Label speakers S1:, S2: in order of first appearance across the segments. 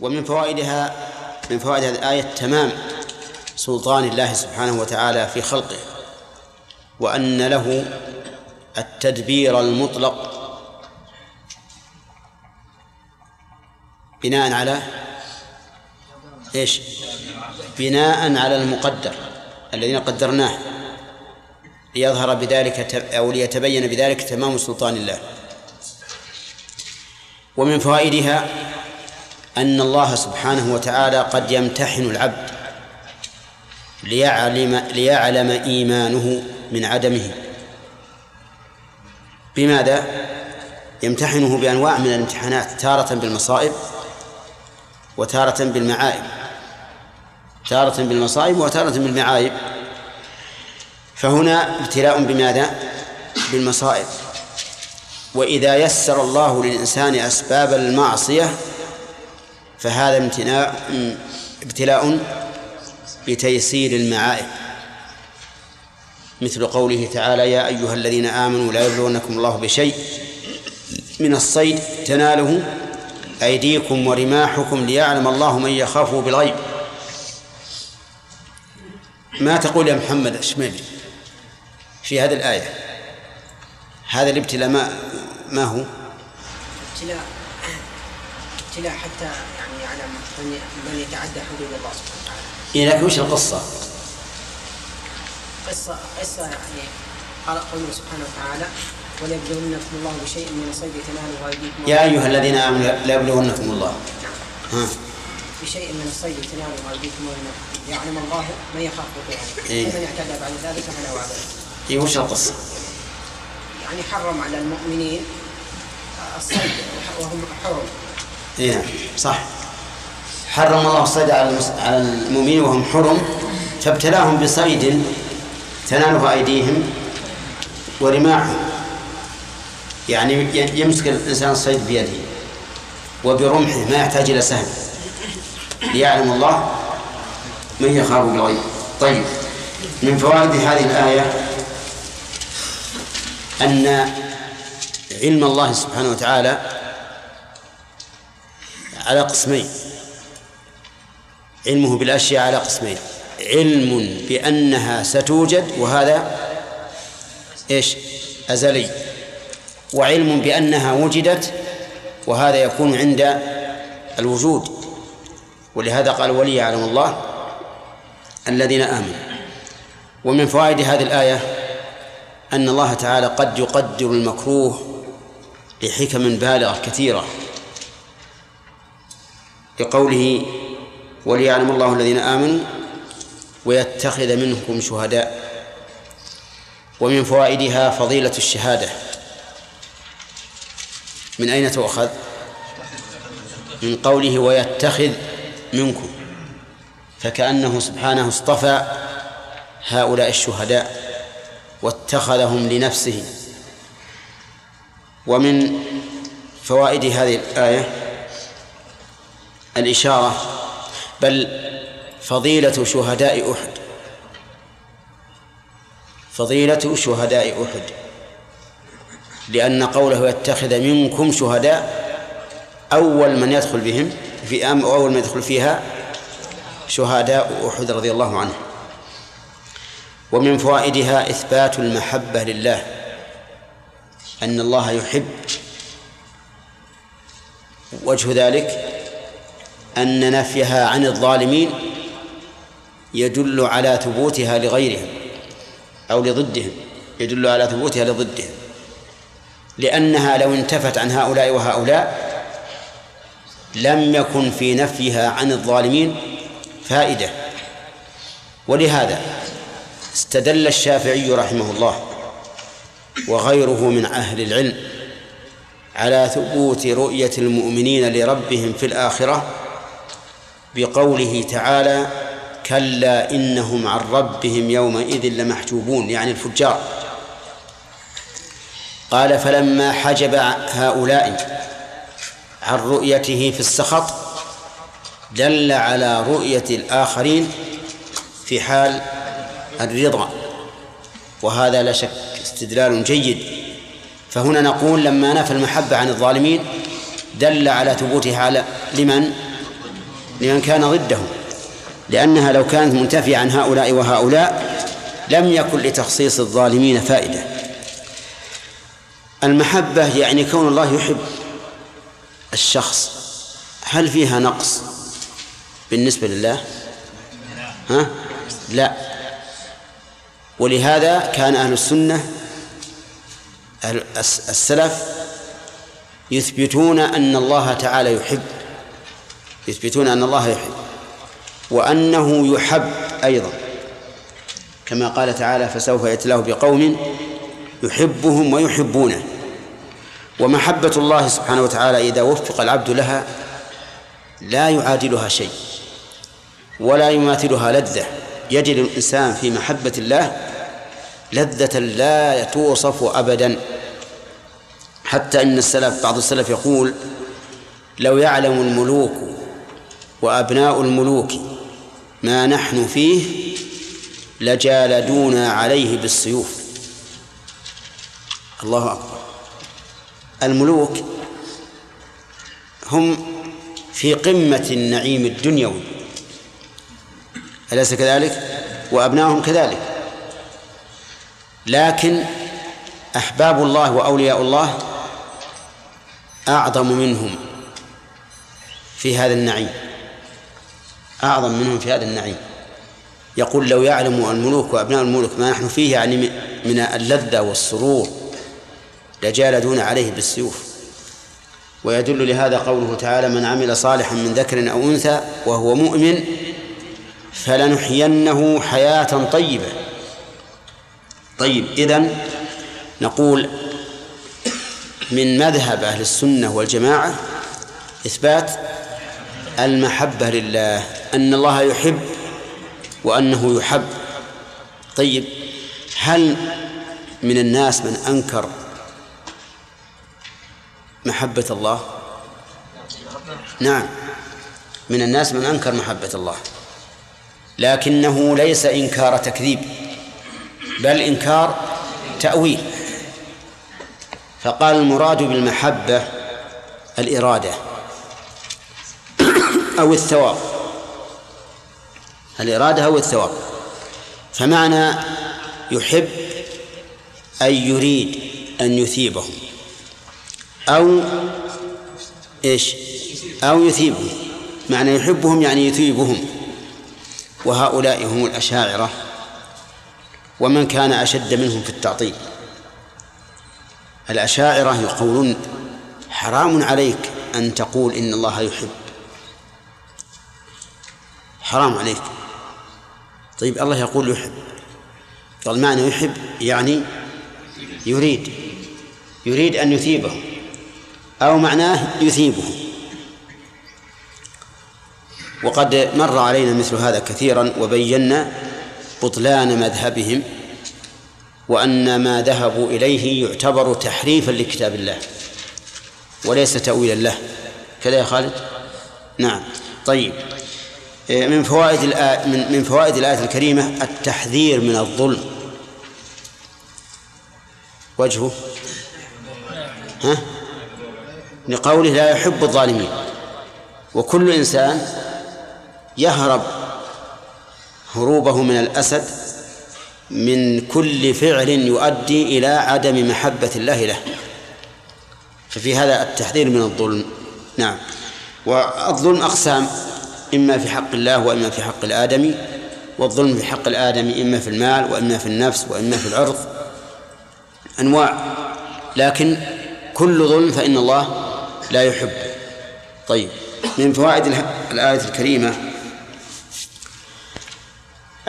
S1: ومن فوائدها من فوائد هذه الآية تمام سلطان الله سبحانه وتعالى في خلقه وأن له التدبير المطلق بناء على إيش؟ بناء على المقدر الذين قدرناه ليظهر بذلك أو ليتبين بذلك تمام سلطان الله ومن فوائدها أن الله سبحانه وتعالى قد يمتحن العبد ليعلم ليعلم إيمانه من عدمه بماذا؟ يمتحنه بأنواع من الامتحانات تارة بالمصائب وتارة بالمعائب تارة بالمصائب وتارة بالمعايب فهنا ابتلاء بماذا؟ بالمصائب وإذا يسر الله للإنسان أسباب المعصية فهذا امتناء ابتلاء بتيسير المعائب. مثل قوله تعالى يا أيها الذين آمنوا لا يبلونكم الله بشيء من الصيد تناله أيديكم ورماحكم ليعلم الله من يخافه بالغيب. ما تقول يا محمد؟ اشمل في هذه الآية. هذا الابتلاء ما ما هو؟
S2: ابتلاء ابتلاء حتى من من يتعدى حدود الله سبحانه وتعالى.
S1: إيه لكن وش القصة؟
S2: قصة قصة يعني قال قوله سبحانه وتعالى وليبلونكم الله بشيء من الصيد تناله أيديكم
S1: يا أيها الذين آمنوا لا يبلونكم الله ها
S2: بشيء من الصيد تناله أيديكم يعلم الله من يخاف وقوعه
S1: إيه.
S2: ومن اعتدى بعد ذلك فله عذاب
S1: إيه وش القصة؟
S2: يعني حرم على المؤمنين الصيد وهم حرم
S1: إيه نعم صح حرم الله الصيد على المؤمنين وهم حرم فابتلاهم بصيد تناله أيديهم ورماحهم. يعني يمسك الإنسان الصيد بيده وبرمحه ما يحتاج إلى سهم. ليعلم الله من يخاف بالغيب. طيب من فوائد هذه الآية أن علم الله سبحانه وتعالى على قسمين. علمه بالأشياء على قسمين. علم بأنها ستوجد وهذا إيش؟ أزلي. وعلم بأنها وجدت وهذا يكون عند الوجود. ولهذا قال ولي يعلم الله الذين آمنوا. ومن فوائد هذه الآية أن الله تعالى قد يقدر المكروه لحكم بالغة كثيرة. لقوله وليعلم الله الذين آمنوا ويتخذ منكم شهداء. ومن فوائدها فضيلة الشهادة. من أين تؤخذ؟ من قوله ويتخذ منكم. فكأنه سبحانه اصطفى هؤلاء الشهداء واتخذهم لنفسه. ومن فوائد هذه الآية الإشارة بل فضيلة شهداء أحد. فضيلة شهداء أحد. لأن قوله يتخذ منكم شهداء أول من يدخل بهم في أم أول من يدخل فيها شهداء أحد رضي الله عنه. ومن فوائدها إثبات المحبة لله. أن الله يحب وجه ذلك أن نفيها عن الظالمين يدل على ثبوتها لغيرهم أو لضدهم يدل على ثبوتها لضدهم. لأنها لو انتفت عن هؤلاء وهؤلاء لم يكن في نفيها عن الظالمين فائدة. ولهذا استدل الشافعي رحمه الله وغيره من أهل العلم على ثبوت رؤية المؤمنين لربهم في الآخرة بقوله تعالى كلا إنهم عن ربهم يومئذ لمحجوبون يعني الفجار. قال فلما حجب هؤلاء عن رؤيته في السخط دل على رؤية الآخرين في حال الرضا. وهذا لا شك استدلال جيد. فهنا نقول لما نفى المحبة عن الظالمين دل على ثبوتها على لمن؟ لمن كان ضده لأنها لو كانت منتفية عن هؤلاء وهؤلاء لم يكن لتخصيص الظالمين فائدة. المحبة يعني كون الله يحب الشخص. هل فيها نقص بالنسبة لله؟ ها؟ لا. ولهذا كان أهل السنة أهل السلف يثبتون أن الله تعالى يحب يثبتون أن الله يحب وأنه يحب أيضا. كما قال تعالى فسوف يأتي الله بقوم يحبهم ويحبونه. ومحبة الله سبحانه وتعالى إذا وفق العبد لها لا يعادلها شيء ولا يماثلها لذة. يجد الإنسان في محبة الله لذة لا توصف أبدا. حتى إن السلف بعض السلف يقول لو يعلم الملوك وأبناء الملوك ما نحن فيه لجالدونا عليه بالسيوف. الله أكبر. الملوك هم في قمة النعيم الدنيوي. أليس كذلك؟ وأبنائهم كذلك. لكن أحباب الله وأولياء الله أعظم منهم في هذا النعيم. أعظم منهم في هذا النعيم. يقول لو يعلم الملوك وأبناء الملوك ما نحن فيه يعني من اللذة والسرور لجالدون عليه بالسيوف. ويدل لهذا قوله تعالى من عمل صالحا من ذكر أو أنثى وهو مؤمن فلنحيينه حياة طيبة. طيب إذن نقول من مذهب أهل السنة والجماعة إثبات المحبة لله أن الله يحب وأنه يحب. طيب هل من الناس من أنكر محبة الله؟ نعم من الناس من أنكر محبة الله. لكنه ليس إنكار تكذيب بل إنكار تأويل. فقال المراد بالمحبة الإرادة. أو الثواب. الإرادة أو الثواب. فمعنى يحب أي يريد أن يثيبهم. أو إيش؟ أو يثيبهم. معنى يحبهم يعني يثيبهم. وهؤلاء هم الأشاعرة. ومن كان أشد منهم في التعطيل. الأشاعرة يقولون حرام عليك أن تقول إن الله يحب. حرام عليك. طيب الله يقول يحب. قال معنى يحب يعني يريد. يريد أن يثيبه. أو معناه يثيبه. وقد مر علينا مثل هذا كثيرا وبينا بطلان مذهبهم وأن ما ذهبوا إليه يعتبر تحريفا لكتاب الله وليس تأويلا له. كذا يا خالد؟ نعم. طيب. من فوائد من من فوائد الآية الكريمة التحذير من الظلم. وجهه. ها؟ لقوله لا يحب الظالمين. وكل إنسان يهرب هروبه من الأسد من كل فعل يؤدي إلى عدم محبة الله له. ففي هذا التحذير من الظلم. نعم. والظلم أقسام. إما في حق الله وإما في حق الآدمي والظلم في حق الآدمي إما في المال وإما في النفس وإما في العرض أنواع. لكن كل ظلم فإن الله لا يحب. طيب من فوائد الآية الكريمة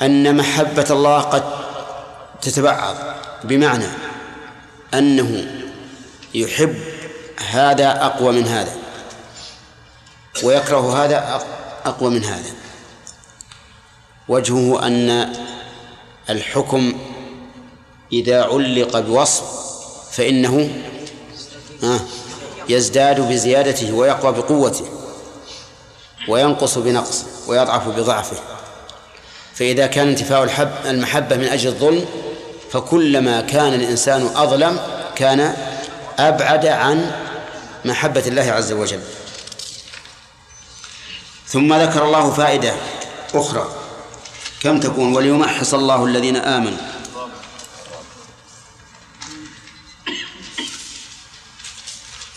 S1: أن محبة الله قد تتبعض بمعنى أنه يحب هذا أقوى من هذا ويكره هذا أقوى من هذا. وجهه أن الحكم إذا علق بوصف فإنه يزداد بزيادته ويقوى بقوته وينقص بنقصه ويضعف بضعفه. فإذا كان انتفاء الحب المحبة من أجل الظلم فكلما كان الإنسان أظلم كان أبعد عن محبة الله عز وجل. ثم ذكر الله فائدة أخرى. كم تكون؟ وليمحص الله الذين آمنوا.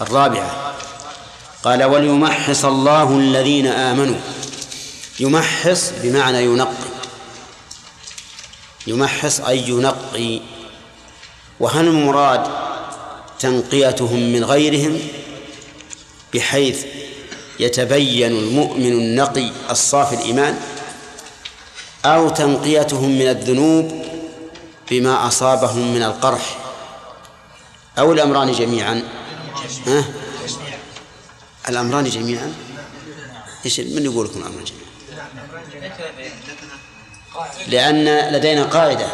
S1: الرابعة. قال وليمحص الله الذين آمنوا. يمحص بمعنى ينقي. يمحص أي ينقي. وهل المراد تنقيتهم من غيرهم؟ بحيث يتبين المؤمن النقي الصافي الإيمان أو تنقيتهم من الذنوب بما أصابهم من القرح أو الأمران جميعا. ها؟ الأمران جميعا؟ إيش من يقول لكم الأمران جميعا؟ لأن لدينا قاعدة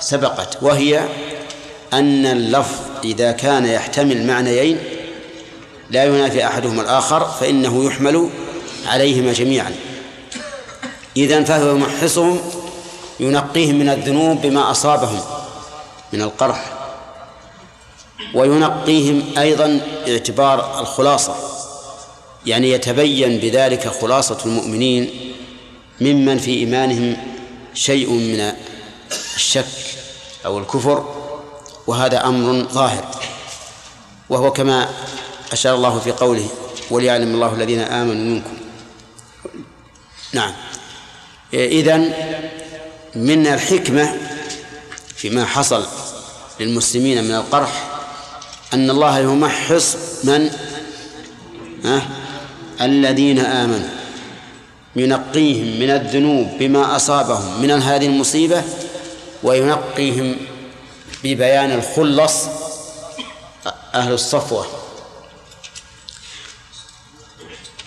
S1: سبقت وهي أن اللفظ إذا كان يحتمل معنيين لا ينافي أحدهما الآخر فإنه يحمل عليهما جميعا. إذا فهو يمحصهم ينقيهم من الذنوب بما أصابهم من القرح وينقيهم أيضا اعتبار الخلاصة يعني يتبين بذلك خلاصة المؤمنين ممن في إيمانهم شيء من الشك أو الكفر وهذا أمر ظاهر. وهو كما أشار الله في قوله وليعلم الله الذين آمنوا منكم. نعم. إذن من الحكمة فيما حصل للمسلمين من القرح أن الله يمحص من؟ أه؟ الذين آمنوا. ينقيهم من الذنوب بما أصابهم من هذه المصيبة وينقيهم ببيان الخلص أهل الصفوة.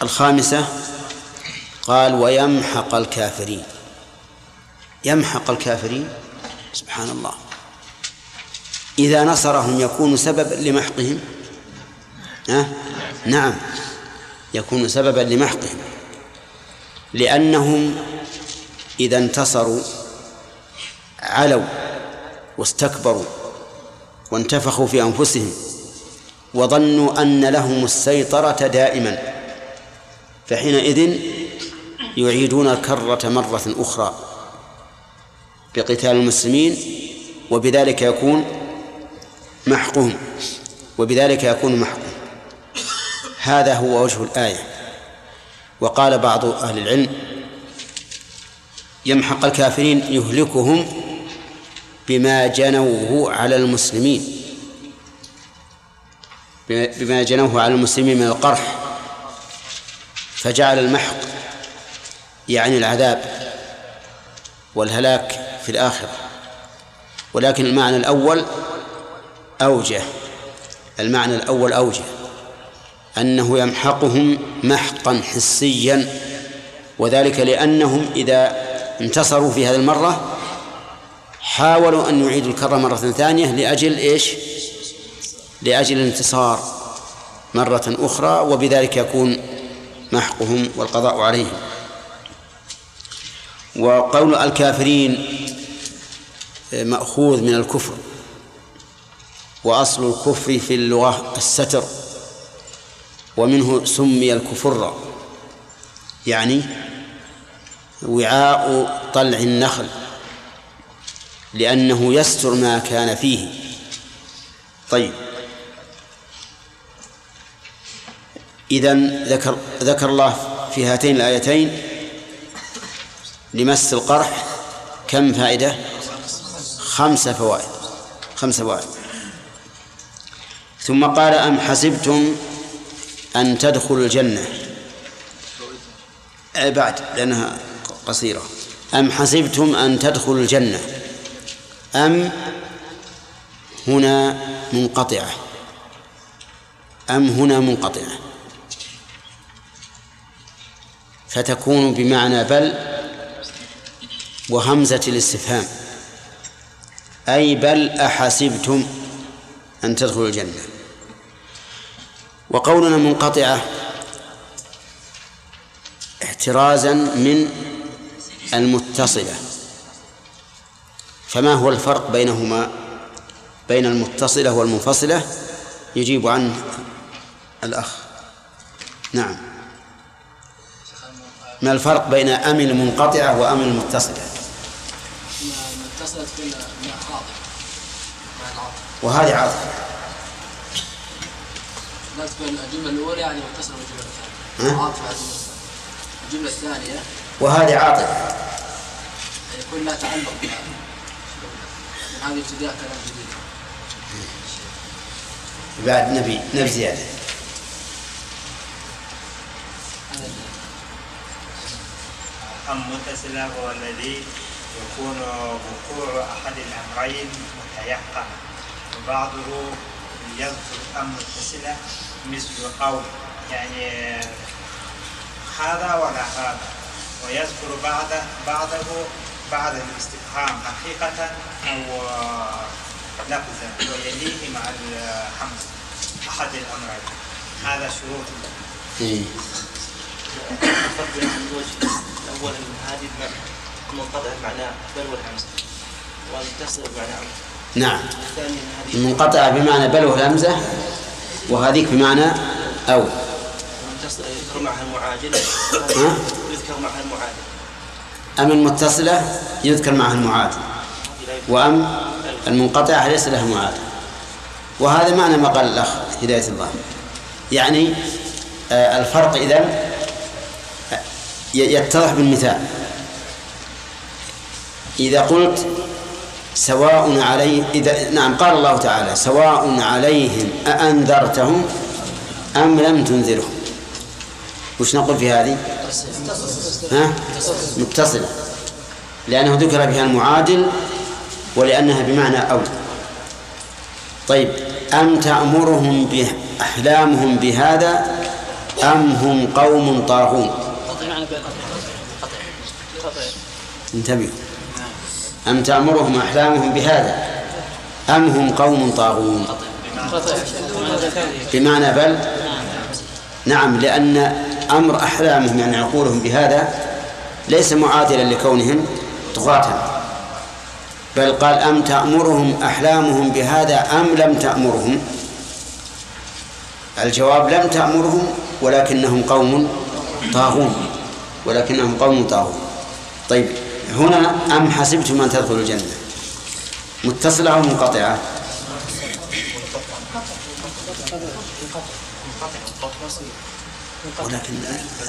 S1: الخامسة قال ويمحق الكافرين. يمحق الكافرين؟ سبحان الله إذا نصرهم يكون سببا لمحقهم؟ أه؟ نعم يكون سببا لمحقهم. لأنهم إذا انتصروا علوا واستكبروا وانتفخوا في أنفسهم وظنوا أن لهم السيطرة دائما. فحينئذ يعيدون الكرة مرة أخرى بقتال المسلمين وبذلك يكون محقهم وبذلك يكون محقهم. هذا هو وجه الآية. وقال بعض أهل العلم يمحق الكافرين يهلكهم بما جنوه على المسلمين بما جنوه على المسلمين من القرح. فجعل المحق يعني العذاب والهلاك في الآخرة. ولكن المعنى الأول أوجه. المعنى الأول أوجه. أنه يمحقهم محقا حسيا. وذلك لأنهم إذا انتصروا في هذه المرة حاولوا أن يعيدوا الكرة مرة ثانية لأجل إيش؟ لأجل الانتصار مرة أخرى. وبذلك يكون محقهم والقضاء عليهم. وقول الكافرين مأخوذ من الكفر. وأصل الكفر في اللغة الستر. ومنه سمي الكفر. يعني وعاء طلع النخل. لأنه يستر ما كان فيه. طيب. إذا ذكر ذكر الله في هاتين الآيتين لمس القرح كم فائدة؟ خمس فوائد خمس فوائد. ثم قال أم حسبتم أن تدخلوا الجنة؟ بعد لأنها قصيرة. أم حسبتم أن تدخلوا الجنة؟ أم هنا منقطعة. أم هنا منقطعة. فتكون بمعنى بل وهمزة الاستفهام. أي بل أحسبتم أن تدخلوا الجنة. وقولنا منقطعة احترازا من المتصلة. فما هو الفرق بينهما؟ بين المتصلة والمنفصلة يجيب عنه الأخ. نعم. ما الفرق بين أم المنقطعة وأم المتصلة؟
S3: المتصلة مع عاطفة مع العاطفة
S1: وهذه عاطفة
S3: لا تكون الجملة الأولى يعني متصلة بالجملة الثانية؟ عاطفة الجملة الثانية.
S1: وهذه عاطفة
S3: يعني يكون لها تعلق بها. هذه ابتداء كلام جديد.
S1: بعد نبي نبي زيادة
S3: هذا
S4: أم متصلة هو الذي يكون وقوع أحد الأمرين متيقنا وبعضه يذكر أم متصلة مثل أو يعني هذا ولا هذا. ويذكر بعض بعضه بعد الاستفهام حقيقة أو لفظا ويليه مع الحمد أحد الأمرين. هذا شروط.
S1: إيه.
S5: الفرق بين الوجه الأول أن هذه بمعنى منقطع بمعنى بل والهمزة بمعنى أمر
S1: نعم
S5: هذه
S1: المنقطعة بمعنى بل والهمزة وهذيك بمعنى أو.
S5: يذكر معها المعادل
S1: ها؟
S5: يذكر معها المعادل
S1: أم المتصلة؟ يذكر معها المعادل وأم المنقطعة ليس لها معادل وهذا معنى ما قال الأخ هداية الله. يعني آه، الفرق إذن يتضح بالمثال. إذا قلت سواء عليه إذا نعم قال الله تعالى سواء عليهم أأنذرتهم أم لم تنذرهم. وش نقول في هذه؟ ها؟ متصلة. لأنه ذكر بها المعادل ولأنها بمعنى أو طيب أم تأمرهم بأحلامهم بهذا أم هم قوم طاغون
S3: قطع معنى بين قطع قطع
S1: انتبهوا. أم تأمرهم أحلامهم بهذا؟ أم هم قوم طاغون؟ بمعنى بل؟ نعم لأن أمر أحلامهم يعني عقولهم بهذا ليس معادلا لكونهم طغاة. بل قال أم تأمرهم أحلامهم بهذا أم لم تأمرهم؟ الجواب لم تأمرهم ولكنهم قوم طاغون. ولكنهم قوم طاغون. طيب هنا أم حسبتم أن تدخلوا الجنة؟ متصلة أو منقطعة؟ ولكن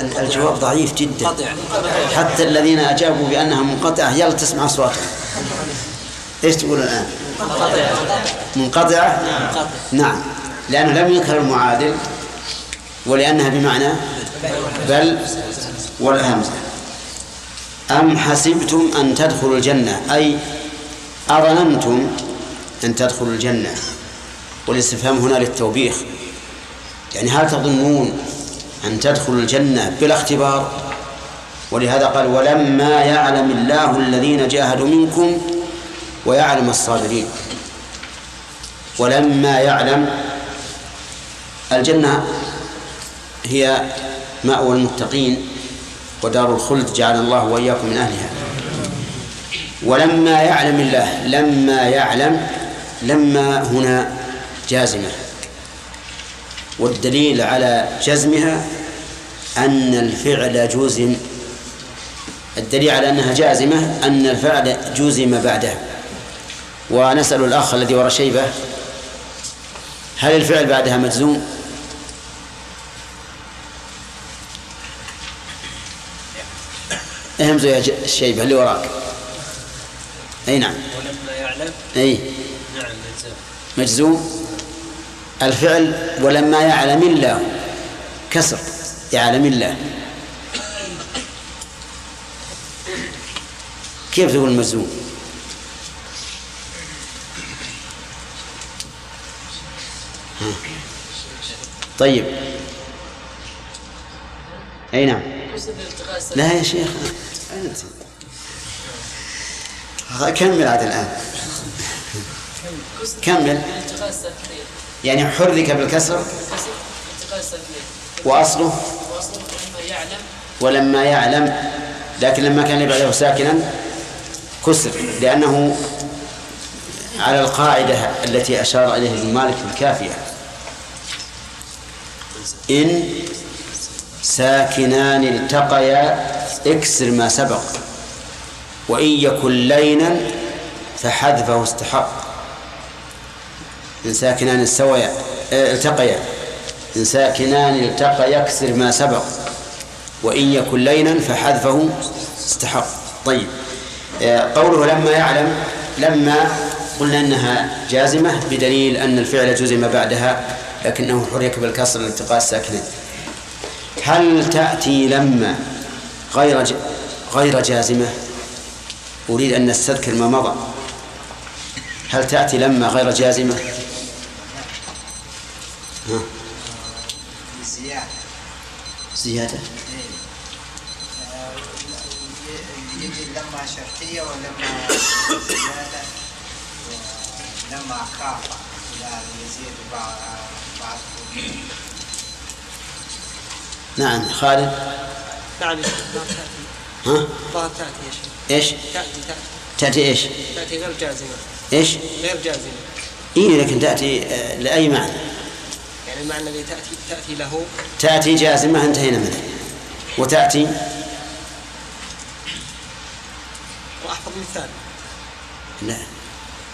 S1: ال- الجواب ضعيف جدا. حتى الذين أجابوا بأنها منقطعة يلا تسمع أصواتهم. إيش تقول الآن؟ منقطعة؟ نعم. لأنه لم يذكر المعادل ولأنها بمعنى بل والهمزة. أم حسبتم أن تدخلوا الجنة؟ أي أظننتم أن تدخلوا الجنة. والاستفهام هنا للتوبيخ. يعني هل تظنون أن تدخلوا الجنة بلا اختبار؟ ولهذا قال ولما يعلم الله الذين جاهدوا منكم ويعلم الصابرين. ولما يعلم الجنة هي مأوى المتقين. ودار الخلد جعل الله وإياكم من أهلها. ولما يعلم الله لما يعلم لما هنا جازمة. والدليل على جزمها أن الفعل جزم. الدليل على أنها جازمة أن الفعل جزم بعدها. ونسأل الأخ الذي وراء شيبة هل الفعل بعدها مجزوم؟ اهمزوا يا الشيبة اللي وراك. أي نعم.
S3: ولما يعلم
S1: أي.
S3: نعم مجزوم
S1: مجزوم. الفعل ولما يعلم الله. كسر. يعلم الله. كيف تقول مجزوم. طيب. أي نعم. لا يا شيخ. كمل عاد الآن. كمل. يعني حرك بالكسر
S3: يعلم
S1: ولما يعلم لكن لما كان بعده ساكنا كسر لأنه على القاعدة التي أشار إليها ابن مالك في الكافية. إن ساكنان التقيا اكسر ما سبق. وإن يكن لينا فحذفه استحق. إن ساكنان استويا آه، التقيا. إن ساكنان التقى يكسر ما سبق. وإن يكن لينا فحذفه استحق. طيب آه، قوله لما يعلم لما قلنا إنها جازمة بدليل أن الفعل جزم بعدها لكنه حرك بالكسر لالتقاء الساكنين. هل تأتي لما غير. غير جازمة؟ أريد أن نستذكر ما مضى. هل تأتي لما غير جازمة؟ ها؟
S4: زيادة.
S1: زيادة.
S4: يجي لما شرطية ولما زيادة ولما خاف يعني يزيد بعض بعض
S1: نعم خالد.
S2: نعم يا شيخ لا تأتي
S1: ها؟
S2: ظهر تأتي يا شيخ
S1: إيش؟
S2: تأتي تأتي.
S1: تأتي إيش؟
S2: تأتي غير جازمة.
S1: إيش؟
S2: غير جازمة.
S1: اي لكن تأتي آه، لأي معنى؟
S2: يعني المعنى الذي تأتي تأتي له.
S1: تأتي جازمة انتهينا منها وتأتي؟
S2: وأحفظ مثال
S1: لا.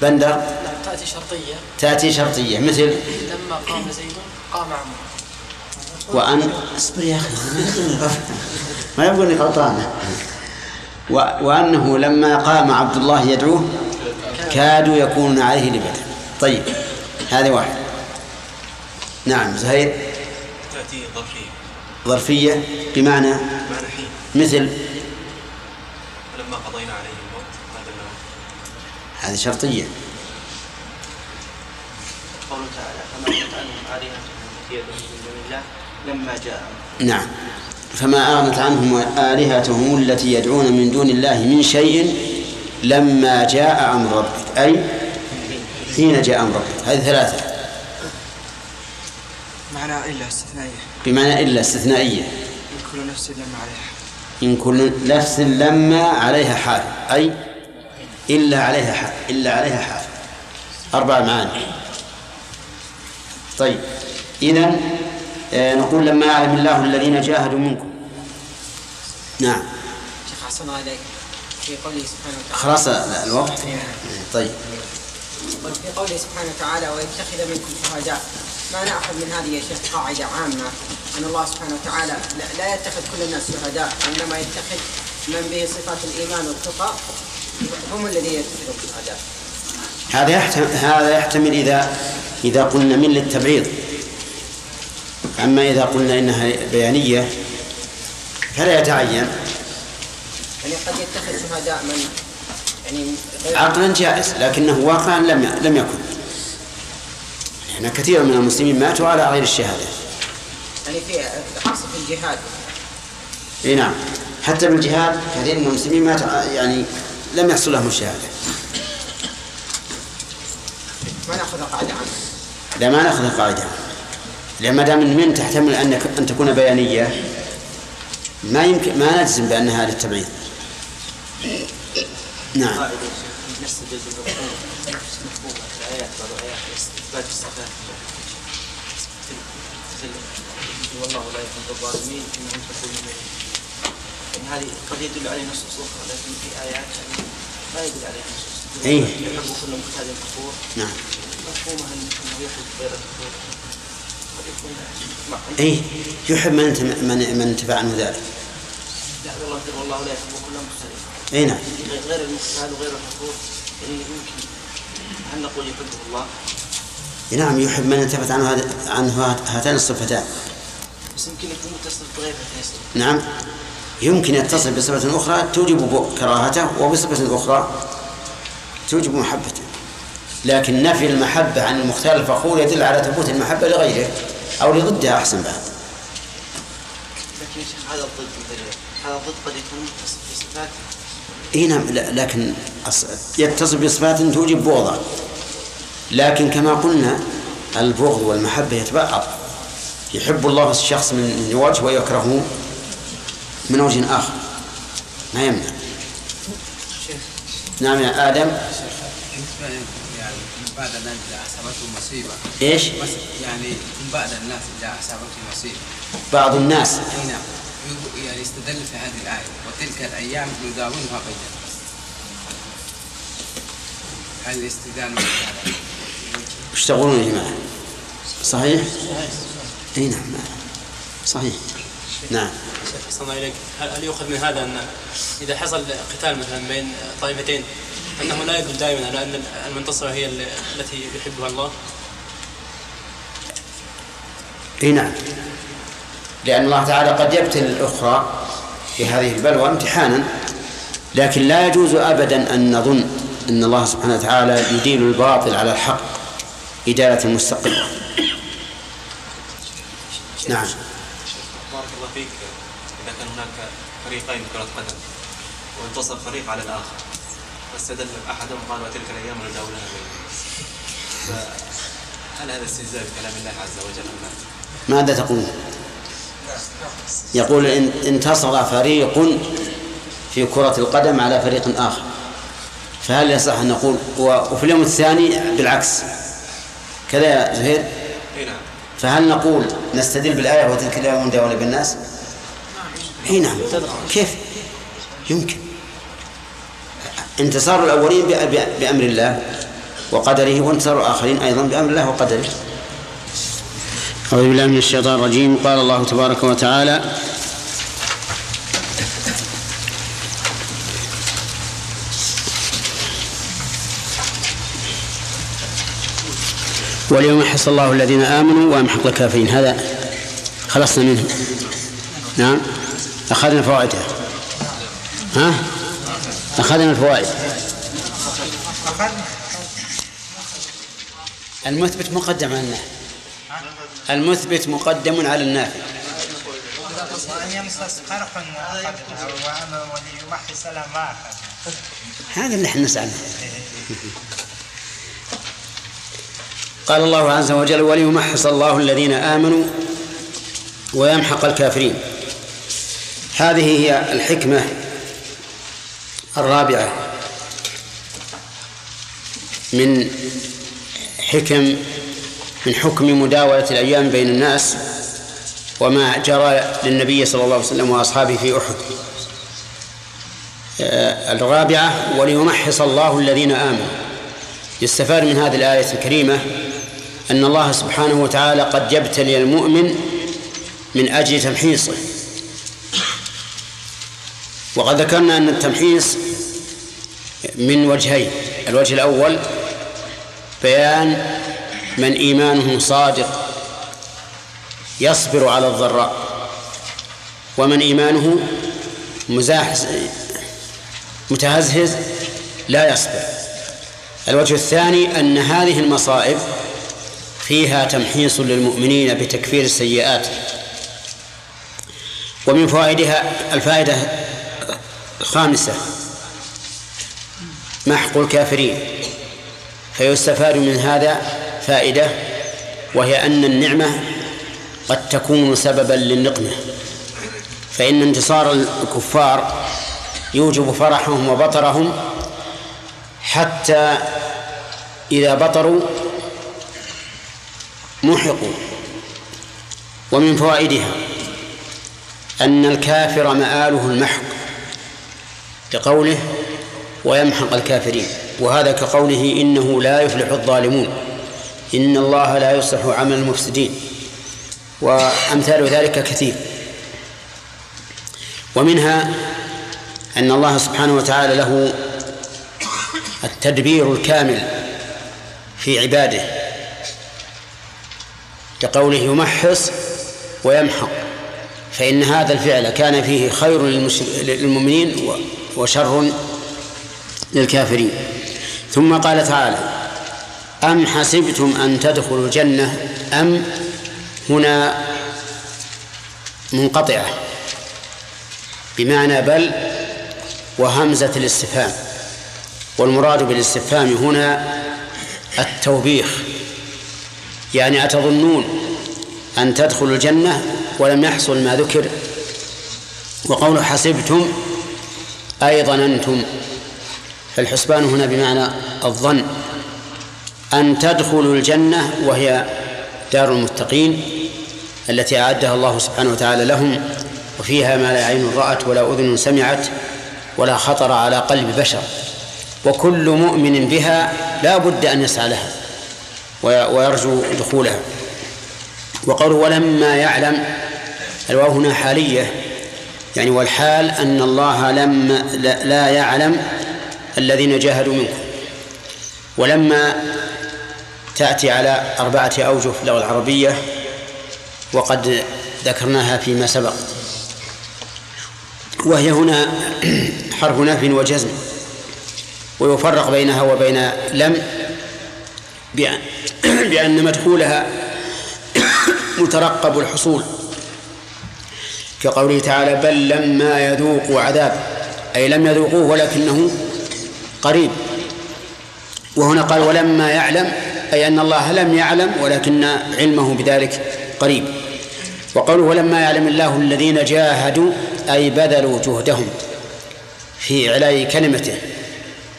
S1: بندر؟
S6: لا تأتي شرطية.
S1: تأتي شرطية. مثل؟
S6: لما قام زيد قام عمرو.
S1: وأن اصبر يا أخي ما يقول لي غلطانة. و... وأنه لما قام عبد الله يدعوه كادوا يكونون عليه لبدا. طيب هذه واحد نعم زهير.
S5: تأتي ظرفية.
S1: ظرفية بمعنى
S5: معنى حين.
S1: مثل
S5: فلما قضينا عليه الموت هذا الموت
S1: هذه شرطية.
S5: قوله تعالى فما كنت لما جاء.
S1: نعم. فما أغنت عنهم آلهتهم التي يدعون من دون الله من شيء لما جاء أمر ربك. أي حين جاء أمر ربك. هذه ثلاثة.
S3: معنى إلا استثنائية.
S1: بمعنى إلا استثنائية.
S3: كل نفس لما عليها.
S1: إن كل نفس لما عليها حال. أي إلا عليها حال. إلا عليها حال. أربع معاني. طيب. إذا نقول لما يعلم الله الذين جاهدوا منكم. نعم.
S2: شيخ أحسن الله إليك. في قوله سبحانه وتعالى
S1: خلاص الوقت؟ طيب.
S2: قل في قوله سبحانه وتعالى ويتخذ منكم شهداء. ما نأخذ من هذه يا شيخ قاعدة عامة أن الله سبحانه وتعالى لا- يتخذ كل الناس شهداء وإنما يتخذ من به صفات الإيمان والتقى هم الذين يتخذون شهداء
S1: هذا يحتمل هذا يحتمل إذا إذا قلنا من للتبعيض. أما إذا قلنا إنها بيانية فلا يتعين.
S2: يعني قد يتخذ شهداء من يعني
S1: عقلا جائز لكنه واقعا لم لم يكن. يعني كثير من المسلمين ماتوا على غير الشهادة.
S2: يعني في خاصة في الجهاد.
S1: إي نعم. حتى بالجهاد كثير من المسلمين ماتوا يعني لم يحصل لهم الشهادة.
S2: ما نأخذ قاعدة عامة
S1: لا ما نأخذ قاعدة لأن ما دام من تحتمل أن أن تكون بيانية ما يمكن ما نجزم بانها للتبعيض نعم.
S5: والله لا يحب الظالمين إنهم تكون يعني هذه قد يدل عليه نصوص أخرى لكن في آيات يعني ما يدل عليها نصوص
S1: إيه.
S5: يحب كل مختال كفور
S1: نعم.
S5: مفهومها أنه يحب غير الكفور
S1: اي يحب من من من انتفع عنه ذلك.
S5: لا والله والله لا يحب كل مختلف
S1: اي نعم.
S5: غير المختال وغير الكفور يعني يمكن هل نقول يحبه الله
S1: نعم يحب من انتفت عنه عنه هات- هاتان الصفتان.
S5: بس يمكن يكون متصل بغير هاتين
S1: نعم يمكن يتصل بصفة أخرى توجب كراهته وبصفة أخرى توجب محبته. لكن نفي المحبة عن المختار الفخور يدل على ثبوت المحبة لغيره أو لضدها أحسن بعد
S5: لكن يا شيخ هذا الضد هذا الضد قد يكون متصل بصفات
S1: اي نعم لكن يتصل بصفات توجب بغضا لكن كما قلنا البغض والمحبة يتبعض يحب الله الشخص من وجه ويكرهه من وجه آخر ما يمنع نعم يا آدم
S7: يعني بعد الناس إذا أصابتهم مصيبة.
S1: إيش؟
S7: بس يعني من بعد الناس إذا أصابتهم مصيبة.
S1: بعض الناس.
S7: أي نعم يعني استدل في هذه الآية. تلك الأيام نداولها بيننا هل الاستئذان والإعلان؟
S1: وش تقولون يا جماعة؟ صحيح؟ أي نعم صحيح. نعم.
S6: شيخ أحسن الله إليك. هل هل يؤخذ من هذا أن إذا حصل قتال مثلا بين طائفتين أنه لا يدل دائما على أن المنتصرة هي ال- التي يحبها الله.
S1: إي نعم. لأن الله تعالى قد يبتلي الأخرى بهذه البلوى امتحانا لكن لا يجوز أبدا أن نظن أن الله سبحانه وتعالى يديل الباطل على الحق إدالة مستقلة. نعم.
S8: بارك الله فيك. إذا كان هناك فريقين كرة قدم وانتصر فريق على الآخر. واستدل أحدهم قال وتلك الأيام نداولها بينهم فهل هذا استهزاء بكلام الله عز وجل أم لا؟
S1: ماذا تقول؟ يقول إن انتصر فريق في كرة القدم على فريق آخر. فهل يصح أن نقول وفي اليوم الثاني؟ بالعكس. كذا يا زهير؟
S8: نعم.
S1: فهل نقول نستدل بالآية وتلك الأيام نداولها بالناس؟ إي نعم. كيف؟ يمكن. انتصار الأولين بأ- بأ- بأمر الله وقدره وانتصار الآخرين أيضا بأمر الله وقدره. أعوذ بالله من الشيطان الرجيم. قال الله تبارك وتعالى واليوم يحص الله الذين آمنوا ويمحق الكافرين. هذا خلصنا منه. نعم. أخذنا فوائده. ها؟ أخذنا الفوائد. المثبت مقدم على النافع. المثبت مقدم على النافع. هذا اللي إحنا نسأل عنه. قال الله عز وجل وليمحص الله الذين آمنوا ويمحق الكافرين. هذه هي الحكمة الرابعة من حكم من حكم مداولة الأيام بين الناس وما جرى للنبي صلى الله عليه وسلم وأصحابه في أحد. آه، الرابعة وليمحص الله الذين آمنوا. يستفاد من هذه الآية الكريمة أن الله سبحانه وتعالى قد يبتلي المؤمن من أجل تمحيصه. وقد ذكرنا أن التمحيص من وجهين الوجه الأول بيان من إيمانه صادق يصبر على الضراء ومن إيمانه مزاحز متهزهز لا يصبر. الوجه الثاني أن هذه المصائب فيها تمحيص للمؤمنين بتكفير السيئات ومن فوائدها الفائدة الخامسة محق الكافرين. فيستفاد من هذا فائدة وهي أن النعمة قد تكون سببا للنقمة. فإن انتصار الكفار يوجب فرحهم وبطرهم حتى إذا بطروا محقوا. ومن فوائدها أن الكافر مآله المحق. لقوله ويمحق الكافرين وهذا كقوله إنه لا يفلح الظالمون إن الله لا يصلح عمل المفسدين وأمثال ذلك كثير. ومنها أن الله سبحانه وتعالى له التدبير الكامل في عباده كقوله يمحص ويمحق فإن هذا الفعل كان فيه خير للمؤمنين وشر للكافرين. ثم قال تعالى أم حسبتم أن تدخلوا الجنة أم هنا منقطعة. بمعنى بل وهمزة الاستفهام. والمراد بالاستفهام هنا التوبيخ. يعني أتظنون أن تدخلوا الجنة ولم يحصل ما ذكر؟ وقول حسبتم أي ظننتم فالحسبان هنا بمعنى الظن أن تدخلوا الجنة وهي دار المتقين التي أعدها الله سبحانه وتعالى لهم وفيها ما لا عين رأت ولا أذن سمعت ولا خطر على قلب بشر وكل مؤمن بها لا بد أن يسعى لها ويرجو دخولها. وقوله ولما يعلم الواو هنا حالية يعني والحال أن الله لم لا يعلم الذين جاهدوا منكم. ولما تأتي على أربعة أوجه في اللغة العربية وقد ذكرناها فيما سبق وهي هنا حرف نفي وجزم ويفرق بينها وبين لم بأن مدخولها مترقب الحصول. كقوله تعالى بل لما يذوقوا عذاب أي لم يذوقوه ولكنه قريب. وهنا قال ولما يعلم أي أن الله لم يعلم ولكن علمه بذلك قريب. وقوله ولما يعلم الله الذين جاهدوا أي بذلوا جهدهم في إعلاء كلمته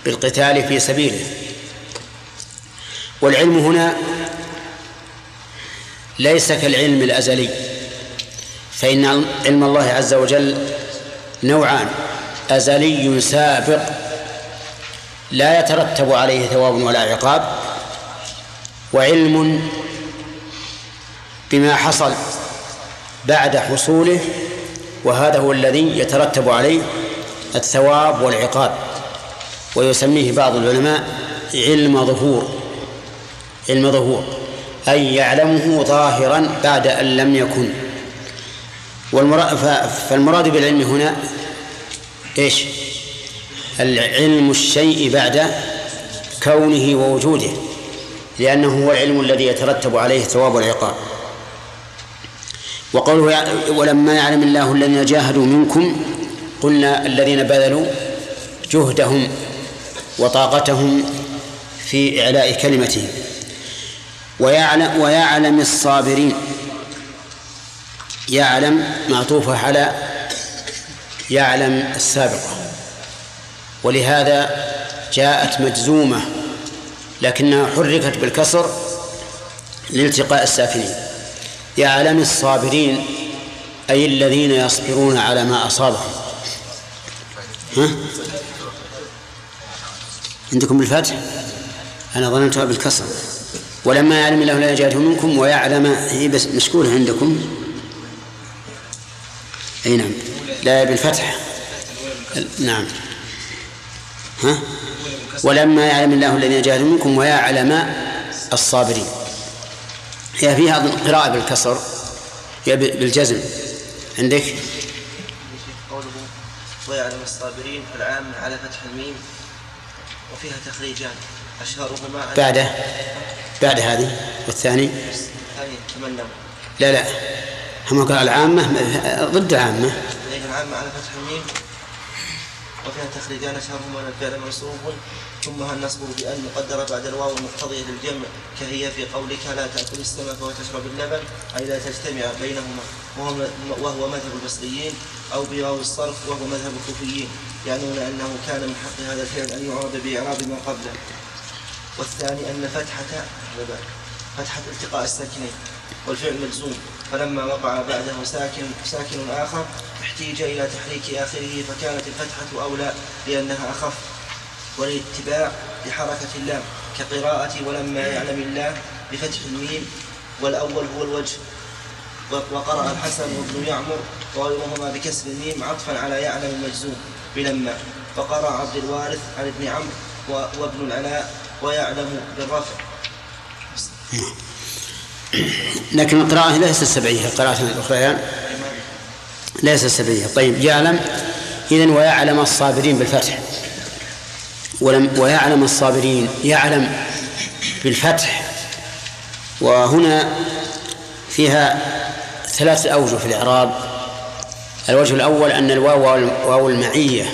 S1: بالقتال في سبيله. والعلم هنا ليس كالعلم الأزلي. فإن علم الله عز وجل نوعان أزلي سابق لا يترتب عليه ثواب ولا عقاب وعلم بما حصل بعد حصوله وهذا هو الذي يترتب عليه الثواب والعقاب. ويسميه بعض العلماء علم ظهور علم ظهور أي يعلمه ظاهرا بعد أن لم يكن. فالمراد بالعلم هنا إيش؟ العلم الشيء بعد كونه ووجوده لأنه هو العلم الذي يترتب عليه الثواب والعقاب وقوله ولما يعلم الله الذين جاهدوا منكم قلنا الذين بذلوا جهدهم وطاقتهم في إعلاء كلمته. ويعلم ويعلم الصابرين. يعلم معطوفة على يعلم السابقة ولهذا جاءت مجزومة لكنها حركت بالكسر لالتقاء الساكنين. يعلم الصابرين أي الذين يصبرون على ما أصابهم. ها؟ عندكم بالفتح؟ أنا ظننتها بالكسر. ولما يعلم الله لا يجاهده منكم ويعلم هي بس مشكورة عندكم. أي نعم. لا بالفتح. نعم. ها؟ ولما يعلم الله الذين جاهدوا منكم ويعلم الصابرين. هي فيها قراءة بالكسر هي بالجزم. عندك؟
S5: قوله ويعلم الصابرين العام على فتح الميم وفيها تخريجان. أشهرهما
S1: بعده. بعد هذه والثاني.
S5: الثاني تمنوا
S1: لا لا. هم قال العامة ضد عامة.
S5: العامة على فتح الميم. وفيها تخريجان أشهرهما الفعل منصوب ثم النصب بأن مقدرة بعد الواو المقتضية للجمع كهي في قولك لا تأكل السمك وتشرب اللبن أي لا تجتمع بينهما وهو, وهو مذهب البصريين أو بواو الصرف وهو مذهب الكوفيين يعنون أنه كان من حق هذا الفعل أن يعرب بإعراب ما قبله. والثاني أن فتحة فتحة التقاء الساكنين والفعل مجزوم فلما وقع بعده ساكن ساكن آخر احتيج إلى تحريك آخره فكانت الفتحة أولى لأنها أخف. والاتباع بحركة اللام كقراءة ولما يعلم الله بفتح الميم والأول هو الوجه. وقرأ الحسن وابن يعمر وغيرهما بكسر الميم عطفا على يعلم المجزوم بلما. وقرأ عبد الوارث عن ابن عمرو وابن العلاء ويعلم بالرفع.
S1: لكن القراءة ليست سبعية القراءة الأخريان ليست سبعية. طيب يعلم إذن ويعلم الصابرين بالفتح. ولم ويعلم الصابرين يعلم بالفتح. وهنا فيها ثلاث أوجه في الإعراب. الوجه الأول أن الواو واو المعية.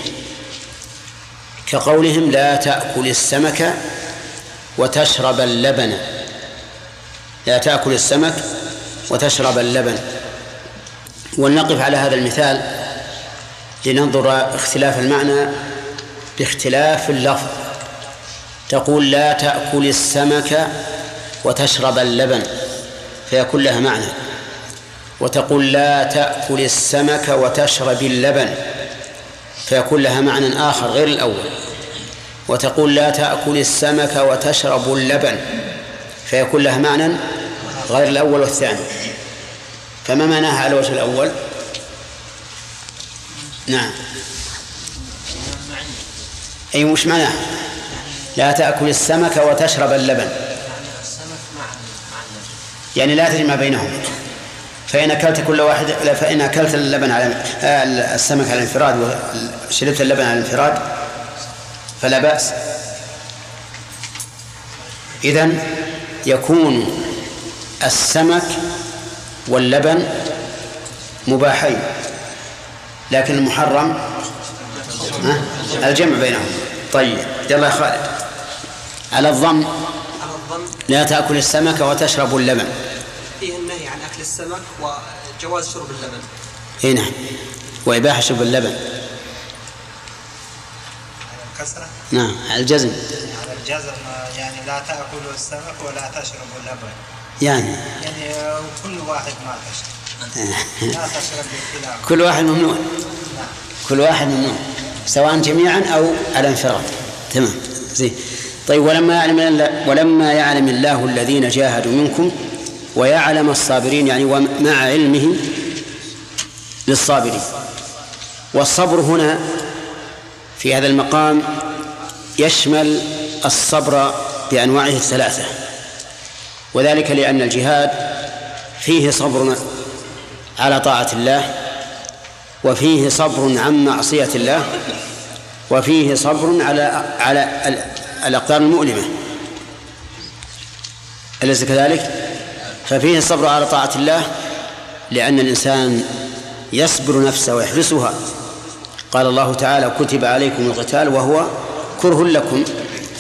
S1: كقولهم لا تأكل السمك وتشرب اللبن. لا تأكل السمك وتشرب اللبن. ولنقف على هذا المثال لننظر اختلاف المعنى باختلاف اللفظ. تقول لا تأكل السمك وتشرب اللبن فيكون لها معنى. وتقول لا تأكل السمك وتشرب اللبن فيكون لها معنى آخر غير الأول. وتقول لا تأكل السمك وتشرب اللبن فيكون لها معنى غير الأول والثاني. فما معناها على الوجه الأول؟ نعم. أي مش معناها؟ لا تأكل السمك وتشرب اللبن. يعني لا تجمع بينهم. فإن أكلت كل واحد فإن أكلت اللبن على آه، السمك على الانفراد وشربت اللبن على الانفراد فلا بأس. إذن يكون السمك واللبن مباحين لكن المحرم الجمع بينهم. طيب يلا يا خالد. على الضم. لا تأكل السمك وتشرب اللبن.
S9: فيه النهي عن أكل السمك وجواز شرب اللبن.
S1: إي نعم. وإباحة شرب اللبن.
S4: كسرة؟
S1: نعم على الجزم.
S4: على الجزم يعني لا تأكلوا السمك ولا تشربوا اللبن.
S1: يعني؟
S4: يعني آه، كل واحد ما تشرب. لا تشرب
S1: كل واحد ممنوع؟ كل واحد ممنوع. سواء جميعا أو على انفراد تمام. زين. طيب ولما يعلم ولما يعلم الله الذين جاهدوا منكم ويعلم الصابرين يعني ومع علمه للصابرين. والصبر هنا في هذا المقام يشمل الصبر بأنواعه الثلاثة وذلك لأن الجهاد فيه صبر على طاعة الله وفيه صبر عن معصية الله وفيه صبر على على الأقدار المؤلمة. أليس كذلك؟ ففيه الصبر على طاعة الله لأن الإنسان يصبر نفسه ويحبسها قال الله تعالى كتب عليكم القتال وهو كره لكم.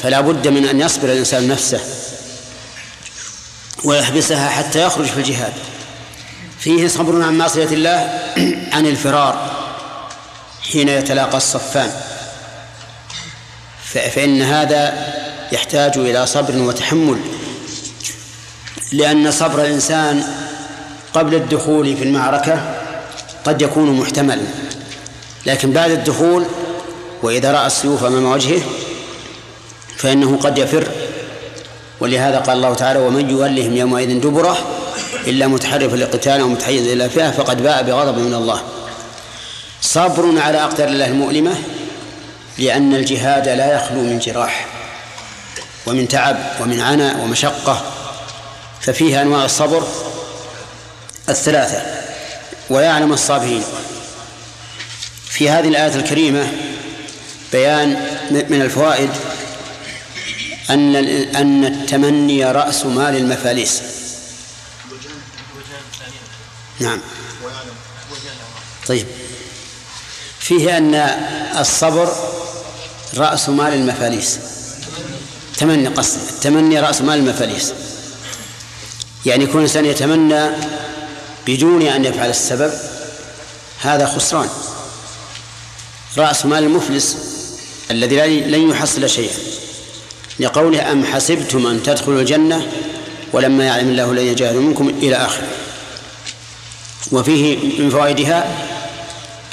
S1: فلا بد من أن يصبر الإنسان نفسه ويحبسها حتى يخرج في الجهاد. فيه صبر عن معصية الله عن الفرار حين يتلاقى الصفان. فإن هذا يحتاج إلى صبر وتحمل لأن صبر الإنسان قبل الدخول في المعركة قد يكون محتملا. لكن بعد الدخول وإذا رأى السيوف أمام وجهه فإنه قد يفر. ولهذا قال الله تعالى ومن يولهم يومئذ دبره إلا متحرفا لقتال أو متحيز إلى فئة فقد باء بغضب من الله. صبر على أقدار الله المؤلمة لأن الجهاد لا يخلو من جراح ومن تعب ومن عناء ومشقة ففيها أنواع الصبر الثلاثة. ويعلم الصابرين. في هذه الآية الكريمة بيان من الفوائد أن أن التمني رأس مال المفاليس. نعم. طيب. فيه أن الصبر رأس مال المفاليس. تمني قصد التمني رأس مال المفاليس. يعني يكون الإنسان يتمنى بدون أن يفعل السبب هذا خسران. رأس مال المفلس الذي لن يحصل شيئا. لقوله أم حسبتم أن تدخلوا الجنة ولما يعلم الله الذين يجاهدوا منكم إلى آخره وفيه من فوائدها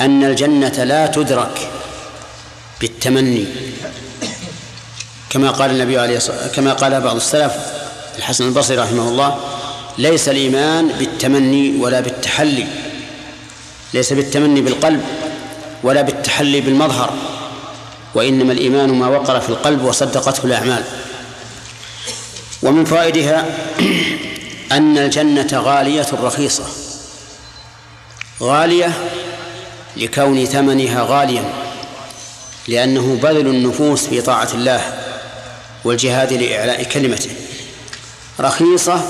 S1: أن الجنة لا تدرك بالتمني. كما قال النبي عليه الصلاة كما قال بعض السلف الحسن البصري رحمه الله ليس الإيمان بالتمني ولا بالتحلي. ليس بالتمني بالقلب ولا بالتحلي بالمظهر. وإنما الإيمان ما وقر في القلب وصدقته الأعمال. ومن فوائدها أن الجنة غالية رخيصة. غالية لكون ثمنها غاليا لأنه بذل النفوس في طاعة الله والجهاد لإعلاء كلمته. رخيصة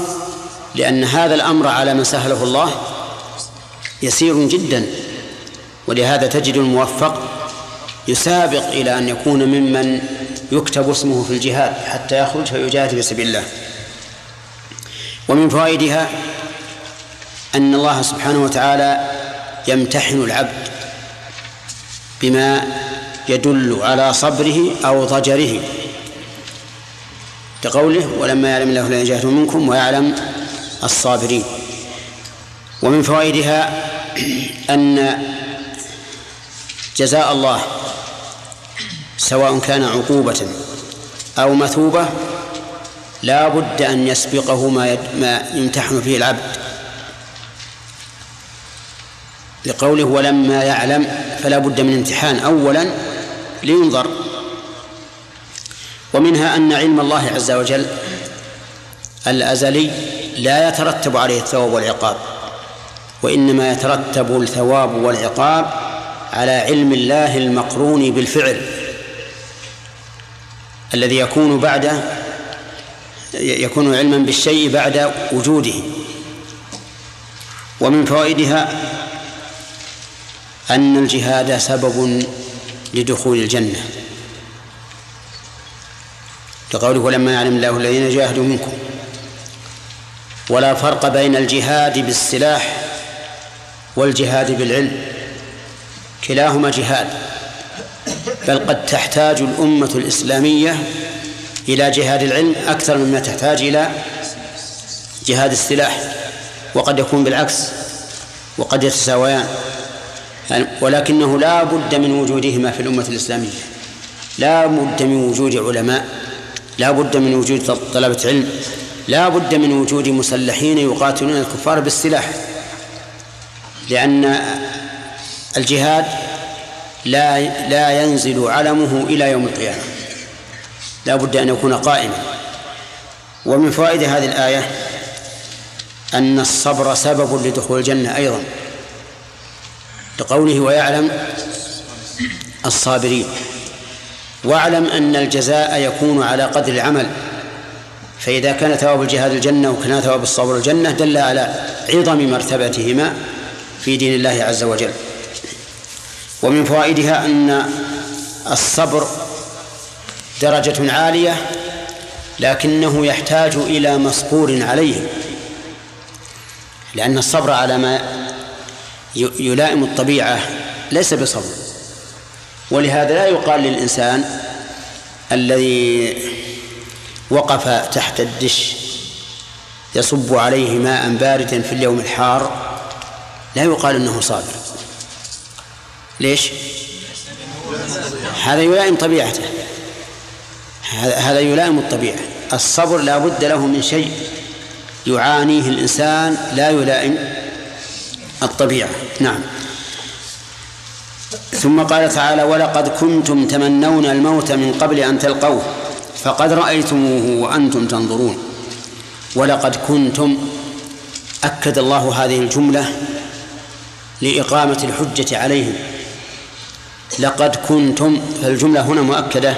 S1: لأن هذا الأمر على من سهله الله يسير جدا ولهذا تجد الموفق يسابق إلى أن يكون ممن يكتب اسمه في الجهاد حتى يخرج فيجاهد في سبيل الله. ومن فوائدها أن الله سبحانه وتعالى يمتحن العبد بما يدل على صبره أو ضجره. كقوله ولما يعلم الله الذين جاهدوا منكم ويعلم الصابرين ومن فوائدها أن جزاء الله سواء كان عقوبة أو مثوبة لا بد أن يسبقه ما, ما يمتحن فيه العبد. لقوله ولما يعلم فلا بد من امتحان أولا لينظر. ومنها أن علم الله عز وجل الأزلي لا يترتب عليه الثواب والعقاب وإنما يترتب الثواب والعقاب على علم الله المقرون بالفعل. الذي يكون بعد يكون علما بالشيء بعد وجوده ومن فوائدها أن الجهاد سبب لدخول الجنة. لقوله ولما يعلم الله الذين جاهدوا منكم. ولا فرق بين الجهاد بالسلاح والجهاد بالعلم. كلاهما جهاد. بل قد تحتاج الأمة الإسلامية إلى جهاد العلم أكثر مما تحتاج إلى جهاد السلاح وقد يكون بالعكس وقد يتساويان ولكنه لا بد من وجودهما في الأمة الإسلامية لا بد من وجود علماء لا بد من وجود طلبة علم لا بد من وجود مسلحين يقاتلون الكفار بالسلاح لأن الجهاد لا لا ينزل علمه إلى يوم القيامة. لا بد أن يكون قائما. ومن فوائد هذه الآية أن الصبر سبب لدخول الجنة أيضا. لقوله ويعلم الصابرين. واعلم أن الجزاء يكون على قدر العمل. فإذا كان ثواب الجهاد الجنة وكان ثواب الصبر الجنة دل على عظم مرتبتهما في دين الله عز وجل. ومن فوائدها أن الصبر درجة عالية لكنه يحتاج إلى مصبور عليه لأن الصبر على ما يلائم الطبيعة ليس بصبر. ولهذا لا يقال للإنسان الذي وقف تحت الدش يصب عليه ماء باردا في اليوم الحار لا يقال إنه صابر. ليش؟ هذا يلائم طبيعته. هذا يلائم الطبيعة. الصبر لا بد له من شيء يعانيه الإنسان لا يلائم الطبيعة. نعم. ثم قال تعالى ولقد كنتم تمنون الموت من قبل أن تلقوه فقد رأيتموه وأنتم تنظرون. ولقد كنتم أكد الله هذه الجملة لإقامة الحجة عليهم. لقد كنتم فالجملة هنا مؤكدة.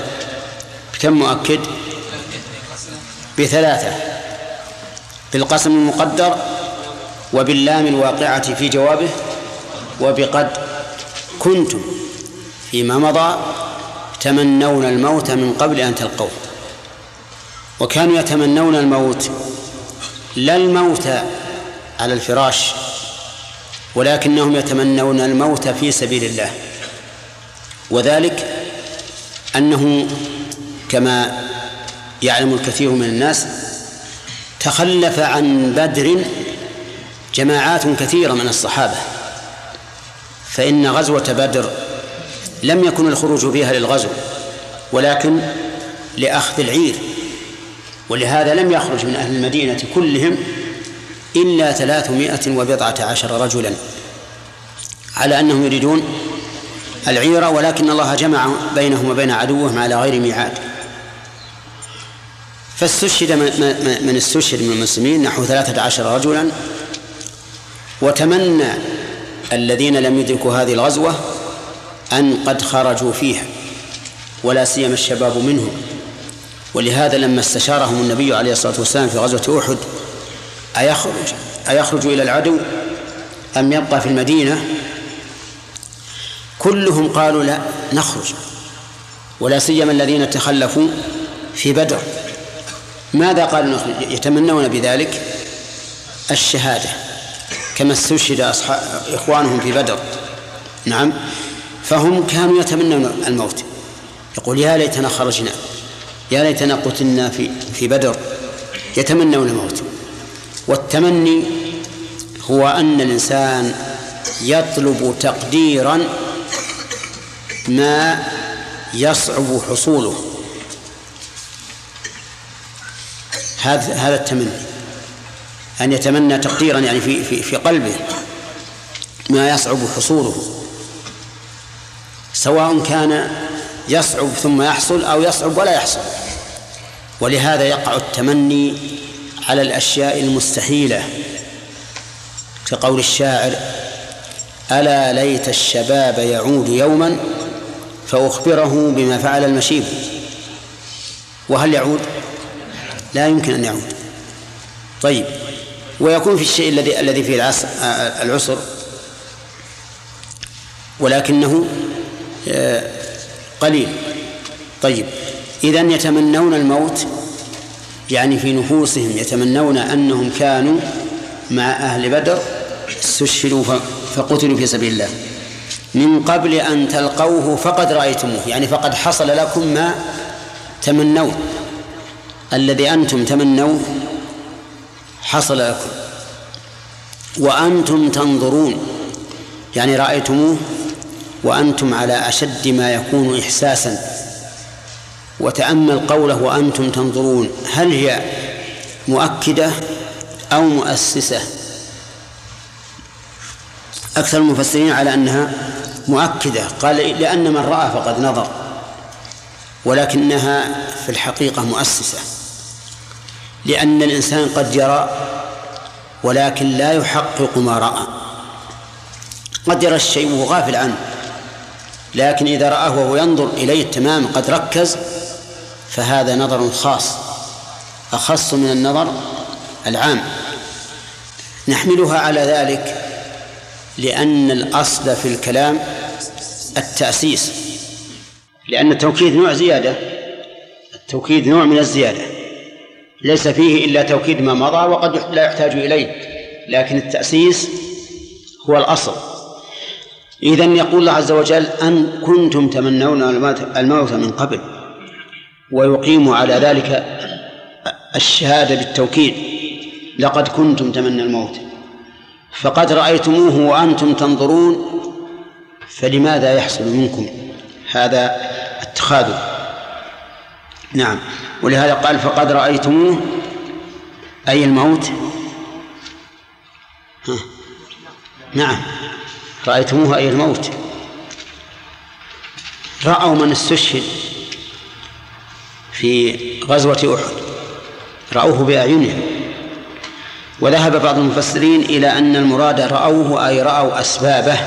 S1: كم مؤكد؟ بثلاثة. بالقسم المقدر وباللام الواقعة في جوابه وبقد كنتم فيما مضى تمنون الموت من قبل أن تلقوه. وكانوا يتمنون الموت لا الموت على الفراش ولكنهم يتمنون الموت في سبيل الله. وذلك أنه كما يعلم الكثير من الناس تخلف عن بدر جماعات كثيرة من الصحابة فإن غزوة بدر لم يكن الخروج فيها للغزو ولكن لأخذ العير ولهذا لم يخرج من أهل المدينة كلهم إلا ثلاثمائة وبضعة عشر رجلا على أنهم يريدون العيرة ولكن الله جمع بينهم وبين عدوهم على غير ميعاد. فاستشهد من استشهد من المسلمين نحو ثلاثة عشر رجلا وتمنى الذين لم يدركوا هذه الغزوة أن قد خرجوا فيها ولا سيما الشباب منهم. ولهذا لما استشارهم النبي عليه الصلاة والسلام في غزوة أحد أيخرج أيخرج إلى العدو أم يبقى في المدينة؟ كلهم قالوا لا نخرج. ولا سيما الذين تخلفوا في بدر. ماذا قالوا نخرج؟ يتمنون بذلك الشهادة كما استشهد أصحاب إخوانهم في بدر. نعم. فهم كانوا يتمنون الموت. يقول يا ليتنا خرجنا يا ليتنا قتلنا في في بدر. يتمنون الموت. والتمني هو أن الإنسان يطلب تقديرا ما يصعب حصوله. هذا هذا التمني. أن يتمنى تقديرا يعني في في في قلبه ما يصعب حصوله. سواء كان يصعب ثم يحصل أو يصعب ولا يحصل. ولهذا يقع التمني على الأشياء المستحيلة. كقول الشاعر ألا ليت الشباب يعود يوما فأخبره بما فعل المشيب. وهل يعود؟ لا يمكن أن يعود. طيب ويكون في الشيء الذي الذي فيه العسر العسر. ولكنه قليل. طيب إذا يتمنون الموت يعني في نفوسهم يتمنون أنهم كانوا مع أهل بدر استشهدوا فقتلوا في سبيل الله. من قبل أن تلقوه فقد رأيتموه يعني فقد حصل لكم ما تمنون. الذي أنتم تمنوه حصل لكم. وأنتم تنظرون يعني رأيتموه وأنتم على أشد ما يكون إحساسا. وتأمل قوله وأنتم تنظرون هل هي مؤكدة أو مؤسسة؟ أكثر المفسرين على أنها مؤكدة. قال لأن من رأى فقد نظر ولكنها في الحقيقة مؤسسة. لأن الإنسان قد يرى ولكن لا يحقق ما رأى. قد يرى الشيء وهو غافل عنه لكن إذا رآه وهو ينظر إليه تماما قد ركز فهذا نظر خاص أخص من النظر العام. نحملها على ذلك لأن الأصل في الكلام التأسيس لأن التوكيد نوع زيادة التوكيد نوع من الزيادة ليس فيه إلا توكيد ما مضى وقد لا يحتاج إليه لكن التأسيس هو الأصل. إذا يقول الله عز وجل أن كنتم تمنون الموت من قبل ويقيم على ذلك الشهادة بالتوكيد لقد كنتم تمنى الموت. فقد رأيتموه وأنتم تنظرون فلماذا يحصل منكم هذا اتخاذ؟ نعم ولهذا قال فقد رأيتموه أي الموت؟ ها. نعم رأيتموه أي الموت؟ رأوا من استشهد في غزوة أحد رأوه بأعينهم. وذهب بعض المفسرين إلى أن المراد رأوه أي رأوا أسبابه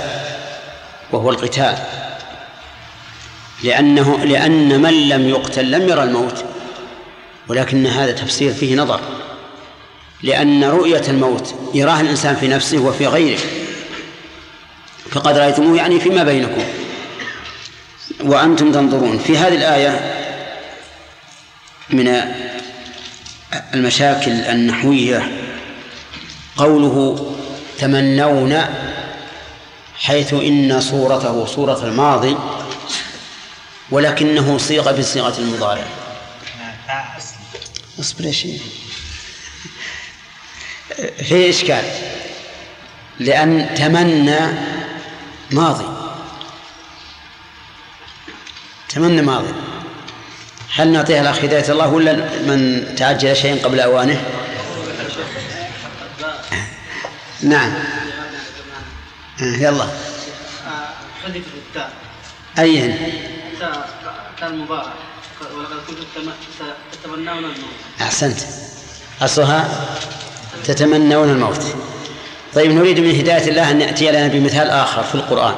S1: وهو القتال. لأنه لأن من لم يقتل لم يرى الموت ولكن هذا تفسير فيه نظر. لأن رؤية الموت يراه الإنسان في نفسه وفي غيره. فقد رأيتموه يعني فيما بينكم. وأنتم تنظرون. في هذه الآية من المشاكل النحوية قوله تمنون حيث إن صورته صورة الماضي ولكنه صيغ بصيغة المضارع اصبر يا شيخ في إشكال. لأن تمنى ماضي. تمنى ماضي. هل نعطيها الأخ هداية الله ولا من تعجل شيئا قبل أوانه؟ نعم. يلا.
S10: حذف التاء تاء تاء المضارع ولقد كنتم تتمنون الموت.
S1: أحسنت. أصلها تتمنون الموت. طيب نريد من هداية الله أن يأتي لنا بمثال آخر في القرآن.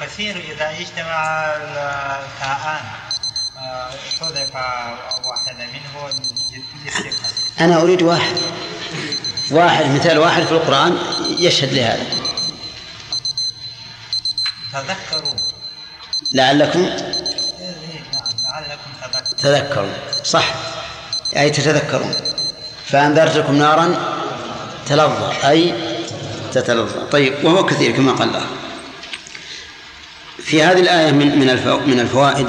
S4: كثير إذا اجتمع التاءان منه
S1: أنا أريد واحد. واحد مثال واحد في القرآن يشهد لهذا.
S4: تذكروا.
S1: لعلكم
S4: تذكروا
S1: صح. أي تتذكرون. فأنذرتكم نارا تلظى أي تتلظى. طيب وهو كثير كما قال الله. في هذه الآية من من من الفوائد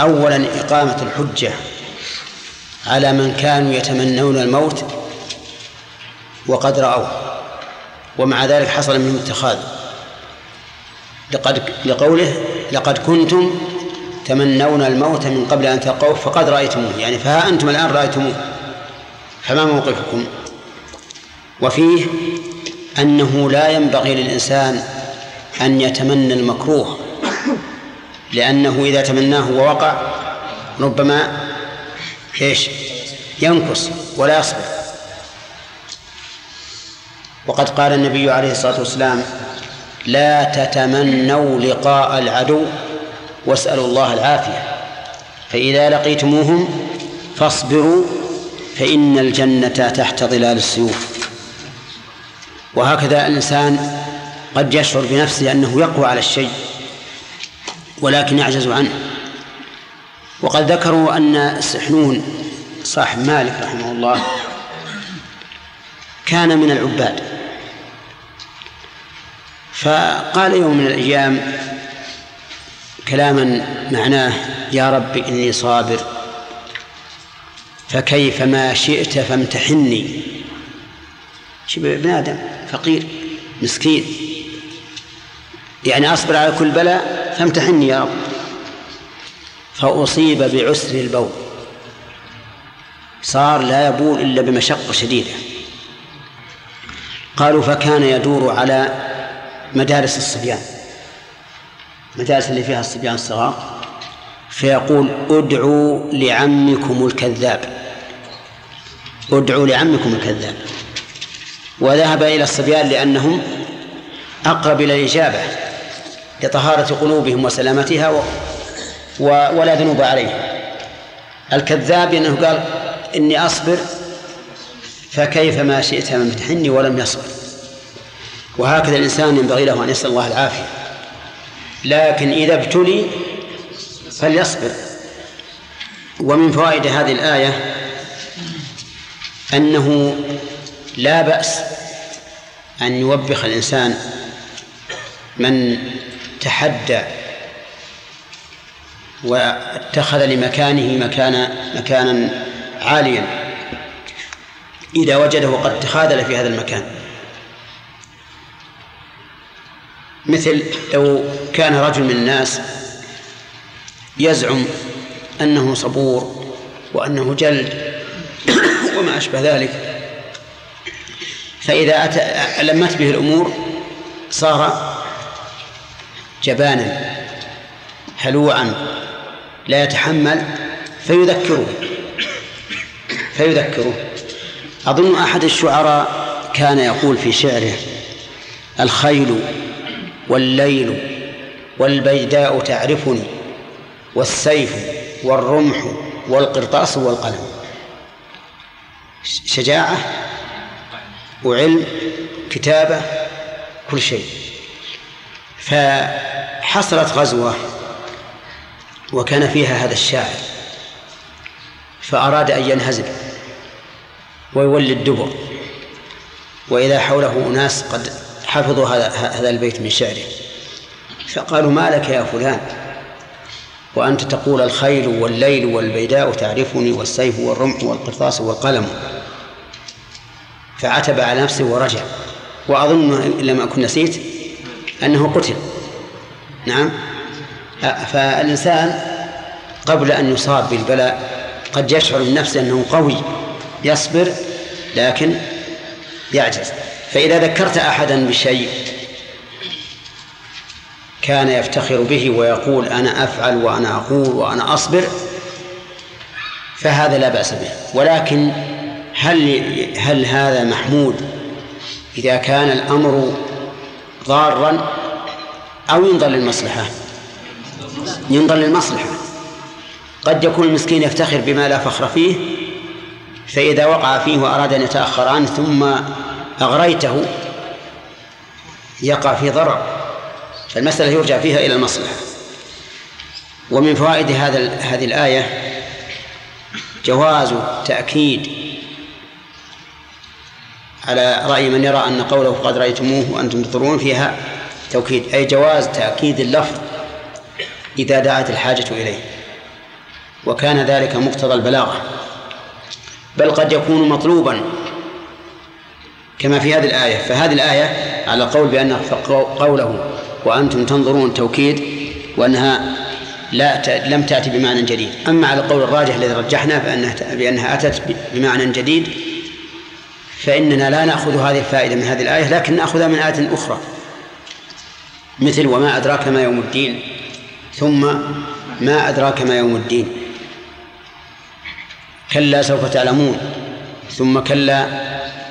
S1: أولا إقامة الحجة على من كانوا يتمنون الموت وقد رأوه ومع ذلك حصل منهم اتخاذ. لقد لقوله لقد كنتم تمنون الموت من قبل أن تلقوه فقد رأيتموه يعني فها أنتم الآن رأيتموه. فما موقفكم؟ وفيه أنه لا ينبغي للإنسان أن يتمنى المكروه. لأنه إذا تمناه ووقع ربما إيش؟ ينقص ولا يصبر. وقد قال النبي عليه الصلاة والسلام لا تتمنوا لقاء العدو واسألوا الله العافية. فإذا لقيتموهم فاصبروا فإن الجنة تحت ظلال السيوف. وهكذا الإنسان قد يشعر بنفسه أنه يقوى على الشيء. ولكن يعجز عنه. وقد ذكروا أن سحنون صاحب مالك رحمه الله كان من العباد. فقال يوم من الأيام كلاما معناه يا رب إني صابر فكيف ما شئت فامتحني شبه ابن آدم فقير مسكين. يعني أصبر على كل بلاء فامتحني يا رب. فأصيب بعسر البول. صار لا يبول إلا بمشقة شديدة. قالوا فكان يدور على مدارس الصبيان. مدارس اللي فيها الصبيان الصغار. فيقول ادعوا لعمكم الكذاب. ادعوا لعمكم الكذاب. وذهب إلى الصبيان لأنهم أقرب إلى الإجابة. لطهارة قلوبهم وسلامتها و... و... ولا ذنوب عليهم. الكذاب لأنه قال إني أصبر فكيف ما شئت من امتحني ولم يصبر. وهكذا الإنسان ينبغي له أن يسأل الله العافية. لكن إذا ابتلي فليصبر. ومن فوائد هذه الآية أنه لا بأس أن يوبخ الإنسان من تحدى واتخذ لمكانه مكان مكانا عاليا إذا وجده قد تخاذل في هذا المكان. مثل لو كان رجل من الناس يزعم أنه صبور وأنه جلد وما أشبه ذلك فإذا أتى لمت به الأمور صار جبانا هلوعا لا يتحمل فيذكره فيذكره. أظن أحد الشعراء كان يقول في شعره الخيل والليل والبيداء تعرفني والسيف والرمح والقرطاس والقلم. شجاعة وعلم كتابة كل شيء. فحصلت غزوة وكان فيها هذا الشاعر فأراد أن ينهزم ويولي الدبر وإذا حوله أناس قد حفظوا هذا هذا البيت من شعره فقالوا ما لك يا فلان؟ وأنت تقول الخيل والليل والبيداء تعرفني والسيف والرمح والقرطاس والقلم. فعتب على نفسه ورجع وأظن إن لم أكن نسيت أنه قتل. نعم. فالإنسان قبل أن يصاب بالبلاء قد يشعر من نفسه أنه قوي يصبر لكن يعجز. فإذا ذكرت أحدا بشيء كان يفتخر به ويقول أنا أفعل وأنا أقول وأنا أصبر فهذا لا بأس به. ولكن هل هل هذا محمود إذا كان الأمر ضارا أو ينظر للمصلحة. ينظر للمصلحة. قد يكون المسكين يفتخر بما لا فخر فيه فإذا وقع فيه وأراد أن يتأخر عنه ثم أغريته يقع في ضرر فالمسألة يرجع فيها إلى المصلحة. ومن فوائد هذا هذه الآية جواز تأكيد على رأي من يرى أن قوله قد رأيتموه وأنتم تضرون فيها توكيد أي جواز تأكيد اللفظ إذا دعت الحاجة إليه. وكان ذلك مقتضى البلاغة. بل قد يكون مطلوبا كما في هذه الآية. فهذه الآية على قول بأن قوله وأنتم تنظرون توكيد وأنها لا ت... لم تأتي بمعنى جديد. أما على القول الراجح الذي رجحنا بأنها, بأنها أتت بمعنى جديد فإننا لا نأخذ هذه الفائدة من هذه الآية لكن نأخذها من آية أخرى. مثل وما أدراك ما يوم الدين ثم ما أدراك ما يوم الدين. كلا سوف تعلمون ثم كلا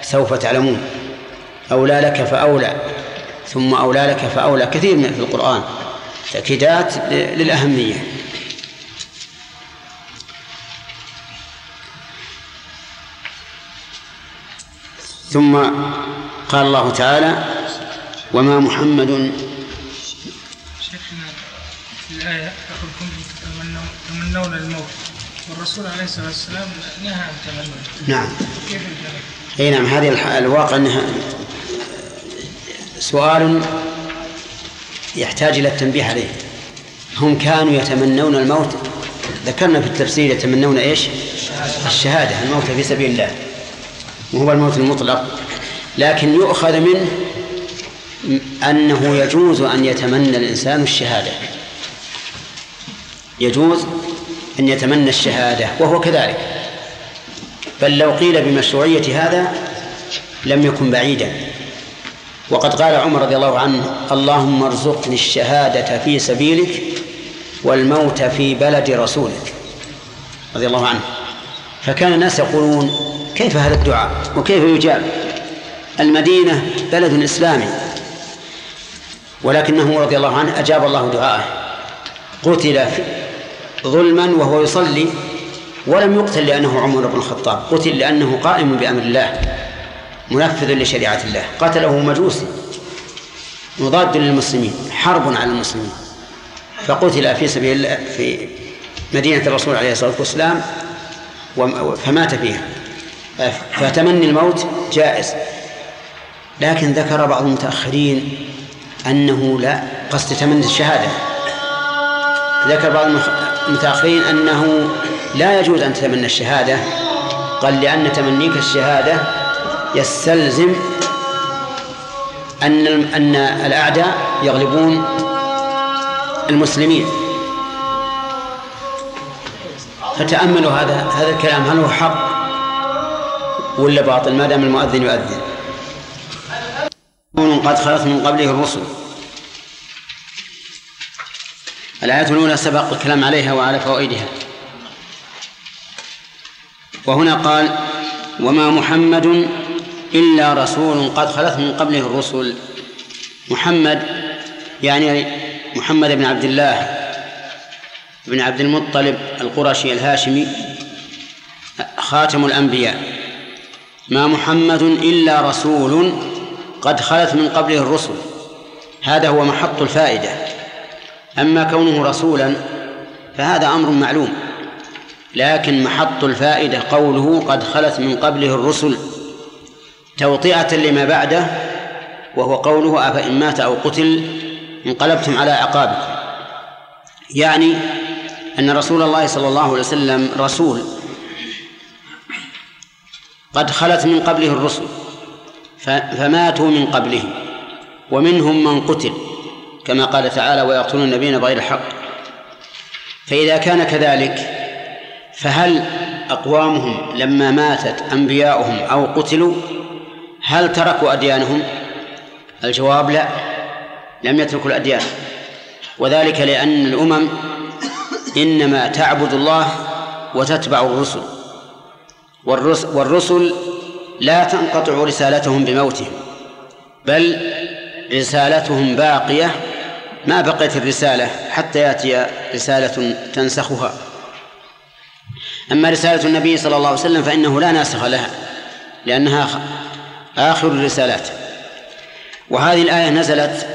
S1: سوف تعلمون. أولى لك فأولى ثم أولى لك فأولى. كثير من في القرآن تأكيدات للأهمية. ثم قال الله تعالى وما محمد
S4: الآية يقول كنتم تتمنون تمنون الموت. والرسول عليه الصلاة والسلام نهى عن تمنى
S1: نعم.
S4: كيف؟
S1: أي نعم هذه الواقع أنها سؤال يحتاج إلى التنبيه عليه. هم كانوا يتمنون الموت. ذكرنا في التفسير يتمنون إيش؟ الشهادة. الموت في سبيل الله. وهو الموت المطلق لكن يؤخذ منه أنه يجوز أن يتمنى الإنسان الشهادة. يجوز أن يتمنى الشهادة وهو كذلك. بل لو قيل بمشروعية هذا لم يكن بعيدا. وقد قال عمر رضي الله عنه اللهم ارزقني الشهادة في سبيلك والموت في بلد رسولك. رضي الله عنه. فكان الناس يقولون كيف هذا الدعاء؟ وكيف يجاب؟ المدينة بلد إسلامي. ولكنه رضي الله عنه أجاب الله دعاءه. قتل ظلما وهو يصلي ولم يقتل لأنه عمر بن الخطاب قتل لأنه قائم بأمر الله منفذ لشريعة الله قتله مجوسي مضاد للمسلمين حرب على المسلمين. فقتل في سبيل الله في مدينة الرسول عليه الصلاة والسلام فمات فيها. فتمني الموت جائز. لكن ذكر بعض المتأخرين أنه لا قصد تمني الشهادة. ذكر بعض المتأخرين أنه لا يجوز أن تتمنى الشهادة. قال لأن تمنيك الشهادة يستلزم أن أن الأعداء يغلبون المسلمين. فتأملوا هذا هذا الكلام هل هو حق ولا باطل؟ ما دام المؤذن يؤذن. قد خلت من قبله الرسل. الآية الأولى سبق الكلام عليها وعلى فوائدها. وهنا قال وما محمد إلا رسول قد خلت من قبله الرسل. محمد يعني محمد بن عبد الله بن عبد المطلب القرشي الهاشمي خاتم الأنبياء. ما محمد إلا رسول قد خلت من قبله الرسل. هذا هو محط الفائدة. أما كونه رسولا فهذا أمر معلوم. لكن محط الفائدة قوله قد خلت من قبله الرسل توطئة لما بعده وهو قوله أفإن مات أو قتل انقلبتم على أعقابكم. يعني أن رسول الله صلى الله عليه وسلم رسول قد خلت من قبله الرسل فماتوا من قبله ومنهم من قتل. كما قال تعالى ويقتلون النبيين بغير حق فإذا كان كذلك فهل أقوامهم لما ماتت أنبياؤهم أو قتلوا هل تركوا أديانهم؟ الجواب لا لم يتركوا الأديان. وذلك لأن الأمم إنما تعبد الله وتتبع الرسل والرسل, والرسل لا تنقطع رسالتهم بموتهم بل رسالتهم باقية ما بقيت الرسالة حتى يأتي رسالة تنسخها. أما رسالة النبي صلى الله عليه وسلم فإنه لا ناسخ لها لأنها آخر الرسالات. وهذه الآية نزلت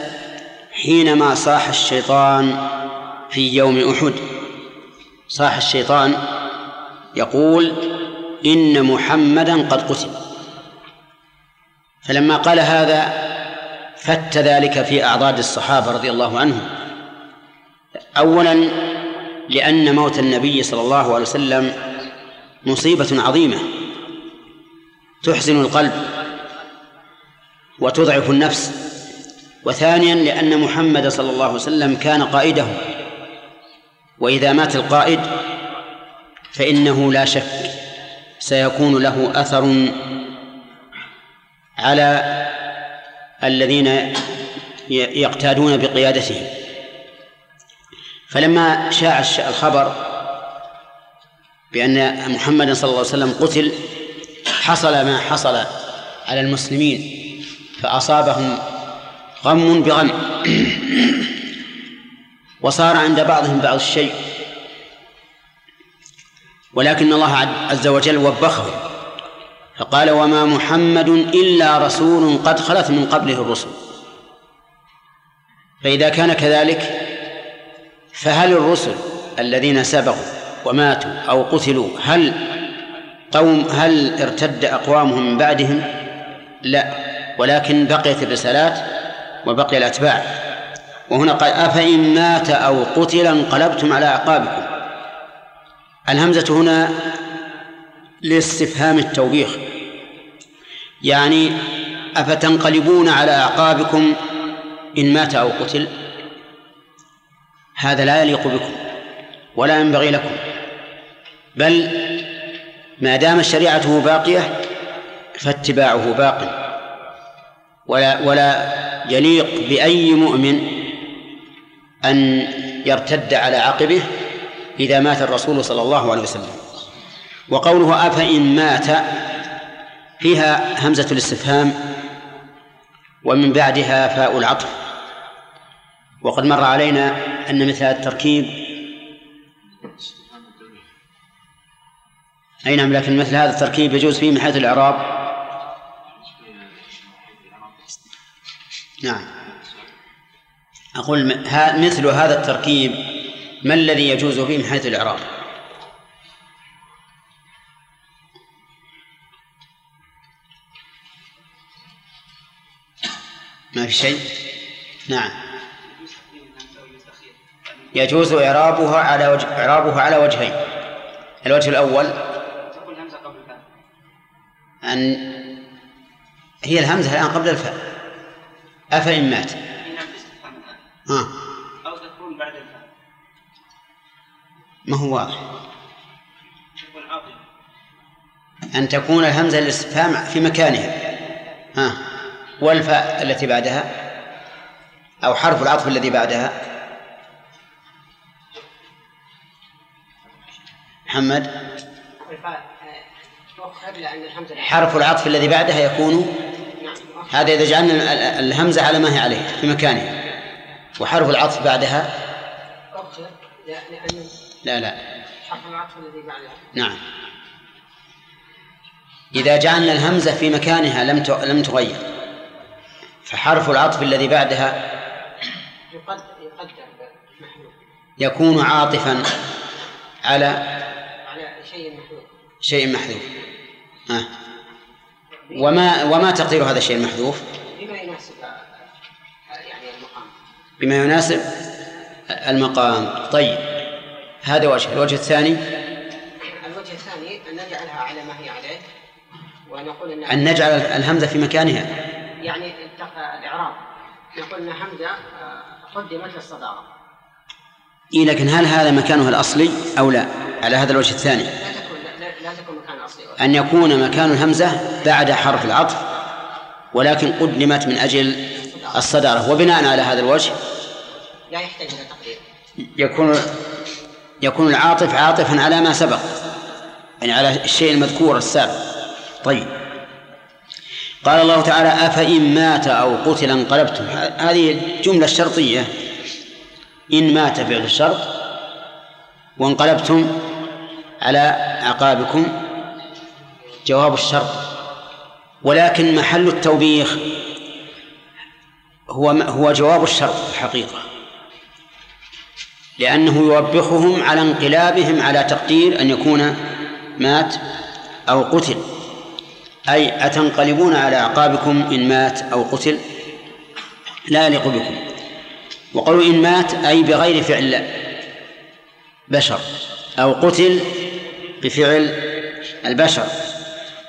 S1: حينما صاح الشيطان في يوم أحد. صاح الشيطان يقول إن محمدا قد قتل. فلما قال هذا فت ذلك في أعضاد الصحابة رضي الله عنهم. أولا لأن موت النبي صلى الله عليه وسلم مصيبة عظيمة تحزن القلب وتضعف النفس. وثانيا لأن محمد صلى الله عليه وسلم كان قائده. وإذا مات القائد فإنه لا شك سيكون له أثر على الذين يقتادون بقيادته فلما شاع الخبر بأن محمدا صلى الله عليه وسلم قتل حصل ما حصل على المسلمين فأصابهم غم بغم. وصار عند بعضهم بعض الشيء ولكن الله عز وجل وبخه. فقال وما محمد إلا رسول قد خلت من قبله الرسل. فإذا كان كذلك فهل الرسل الذين سبقوا وماتوا أو قتلوا هل قوم هل ارتد أقوامهم من بعدهم؟ لا ولكن بقيت الرسالات وبقي الأتباع. وهنا قال أفإن مات أو قتل انقلبتم على أعقابكم. الهمزة هنا لاستفهام التوبيخ. يعني أفتنقلبون على أعقابكم إن مات أو قتل؟ هذا لا يليق بكم ولا ينبغي لكم. بل ما دامت شريعته باقية فاتباعه باق ولا ولا يليق بأي مؤمن أن يرتد على عقبه إذا مات الرسول صلى الله عليه وسلم. وقوله أفإن مات فيها همزة الاستفهام ومن بعدها فاء العطف. وقد مر علينا أن مثل هذا التركيب أي نعم لكن مثل هذا التركيب يجوز فيه من حيث الإعراب. نعم. أقول مثل هذا التركيب ما الذي يجوز فيه من حيث الإعراب؟ ما في شيء؟ نعم. يجوز إعرابها على وجه إعرابها على وجهين. الوجه الأول أن هي الهمزة الآن قبل الفاء. أفإن مات. ها
S10: أو تكون بعد الفاء.
S1: ما هو واضح؟ أن تكون الهمزة الاستفهام في مكانها. ها والفاء التي بعدها أو حرف العطف الذي بعدها. محمد. حرف العطف الذي بعدها يكون هذا إذا جعلنا ال- ال- الهمزة على ما هي عليه في مكانها وحرف العطف بعدها. لا لا.
S2: حرف العطف الذي بعدها
S1: نعم. إذا جعلنا الهمزة في مكانها لم لم تغير. فحرف العطف الذي بعدها يكون عاطفا على
S2: على شيء محذوف.
S1: شيء محذوف ها وما وما تقدير هذا الشيء المحذوف؟
S2: بما يناسب آه، يعني المقام.
S1: بما يناسب المقام. طيب هذا وجه. الوجه الثاني؟
S2: الوجه الثاني أن نجعلها على ما هي عليه ونقول أن
S1: أن نجعل الهمزة في مكانها.
S2: يعني الإعراب. نقول أن حمزة آه، قدمت للصدارة.
S1: إيه لكن هل هذا مكانها الأصلي أو لا؟ على هذا الوجه الثاني.
S2: لا تكون لا, لا, لا تكون مكان أصلي
S1: أن يكون مكان الهمزة بعد حرف العطف ولكن قدمت من أجل الصدارة. وبناء على هذا الوجه
S2: لا يحتاج إلى تقدير.
S1: يكون يكون العاطف عاطفا على ما سبق يعني على الشيء المذكور السابق. طيب. قال الله تعالى أفإن مات أو قتل انقلبتم؟ هذه جملة شرطية إن مات فعل الشرط وانقلبتم على أعقابكم جواب الشرط. ولكن محل التوبيخ هو هو جواب الشرط في الحقيقة. لأنه يوبخهم على انقلابهم على تقدير أن يكون مات أو قتل. أي أتنقلبون على أعقابكم إن مات أو قتل؟ لا يليق بكم. وقالوا إن مات أي بغير فعل بشر أو قتل بفعل البشر.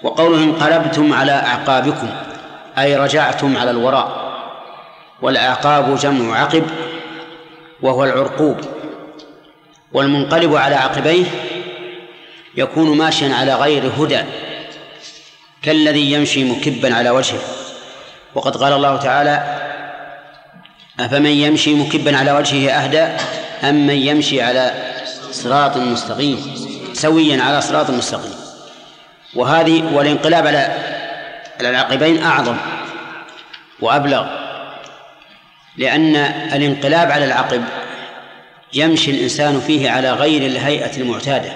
S1: وقوله انقلبتم على أعقابكم أي رجعتم على الوراء. والأعقاب جمع عقب وهو العرقوب. والمنقلب على عقبيه يكون ماشيا على غير هدى. كالذي يمشي مكبا على وجهه. وقد قال الله تعالى أفمن يمشي مكبا على وجهه أهدى أم من يمشي على صراط مستقيم سويا على صراط مستقيم. وهذه والانقلاب على العقبين أعظم وأبلغ لأن الانقلاب على العقب يمشي الإنسان فيه على غير الهيئة المعتادة.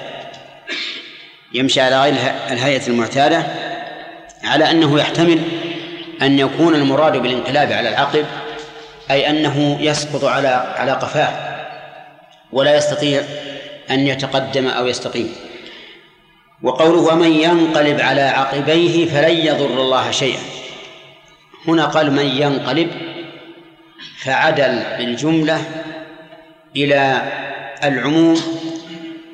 S1: يمشي على غير الهيئة المعتادة على أنه يحتمل أن يكون المراد بالانقلاب على العقب أي أنه يسقط على على قفاه ولا يستطيع أن يتقدم أو يستقيم. وقوله ومن ينقلب على عقبيه فلن يضر الله شيئا هنا قال من ينقلب فعدل بالجملة إلى العموم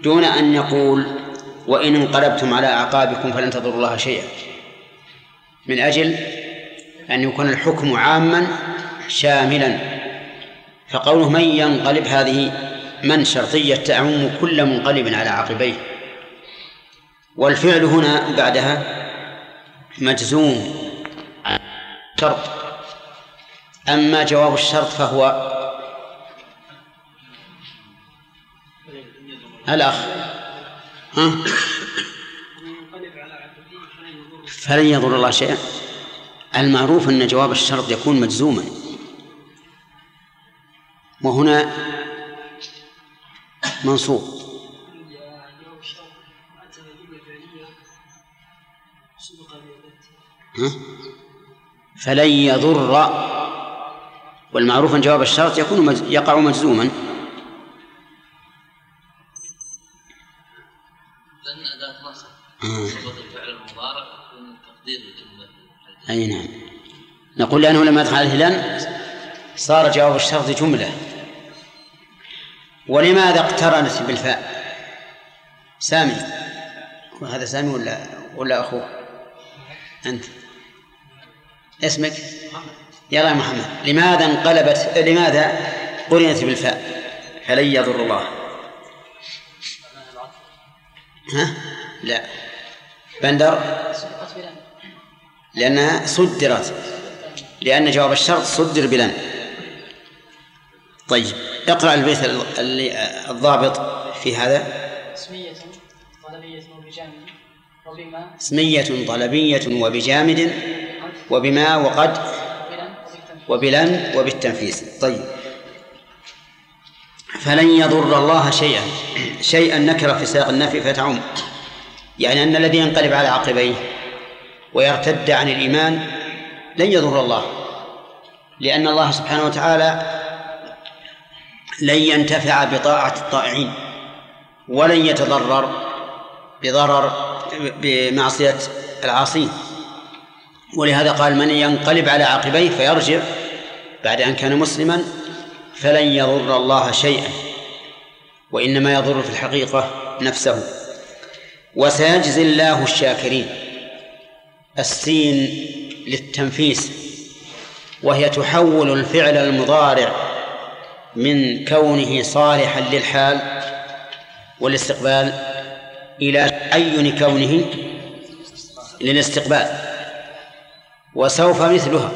S1: دون أن يقول وإن انقلبتم على أعقابكم فلن تضروا الله شيئا من أجل أن يكون الحكم عاما شاملا. فقوله من ينقلب هذه من شرطية تعم كل منقلب على عقبيه. والفعل هنا بعدها مجزوم شرط. أما جواب الشرط فهو الأخ. ها؟ فلن يضر الله شيئا. المعروف أن جواب الشرط يكون مجزوما. وهنا منصوب؟ فلن يضر والمعروف أن جواب الشرط يكون مج... يقع مجزوما.
S11: لأن أداة نصب
S1: أي نعم. نقول لأنه لما دخل عليه لن صار جواب الشرط جملة. ولماذا اقترنت بالفاء؟ سامي. هذا سامي ولا ولا أخوه؟ أنت. اسمك؟ يلا يا محمد. لماذا انقلبت لماذا قرنت بالفاء؟ فلن يضر الله؟ ها؟ لا. بندر؟ لأنها صدرت. لأن جواب الشرط صدر بلن. طيب اقرأ البيت اللي الضابط في هذا.
S12: اسمية طلبية وبجامد وبما؟
S1: اسمية طلبية وبجامد وبما وقد؟ وبلن وبالتنفيس طيب. فلن يضر الله شيئا. شيئا نكر في سياق النفي فتعم. يعني أن الذي ينقلب على عقبيه ويرتد عن الإيمان لن يضر الله لأن الله سبحانه وتعالى لن ينتفع بطاعة الطائعين ولن يتضرر بضرر بمعصية العاصين. ولهذا قال من ينقلب على عقبيه فيرجع بعد أن كان مسلما فلن يضر الله شيئا وإنما يضر في الحقيقة نفسه. وسيجزي الله الشاكرين. السين للتنفيس وهي تحول الفعل المضارع من كونه صالحا للحال والاستقبال إلى تعين كونه للاستقبال. وسوف مثلها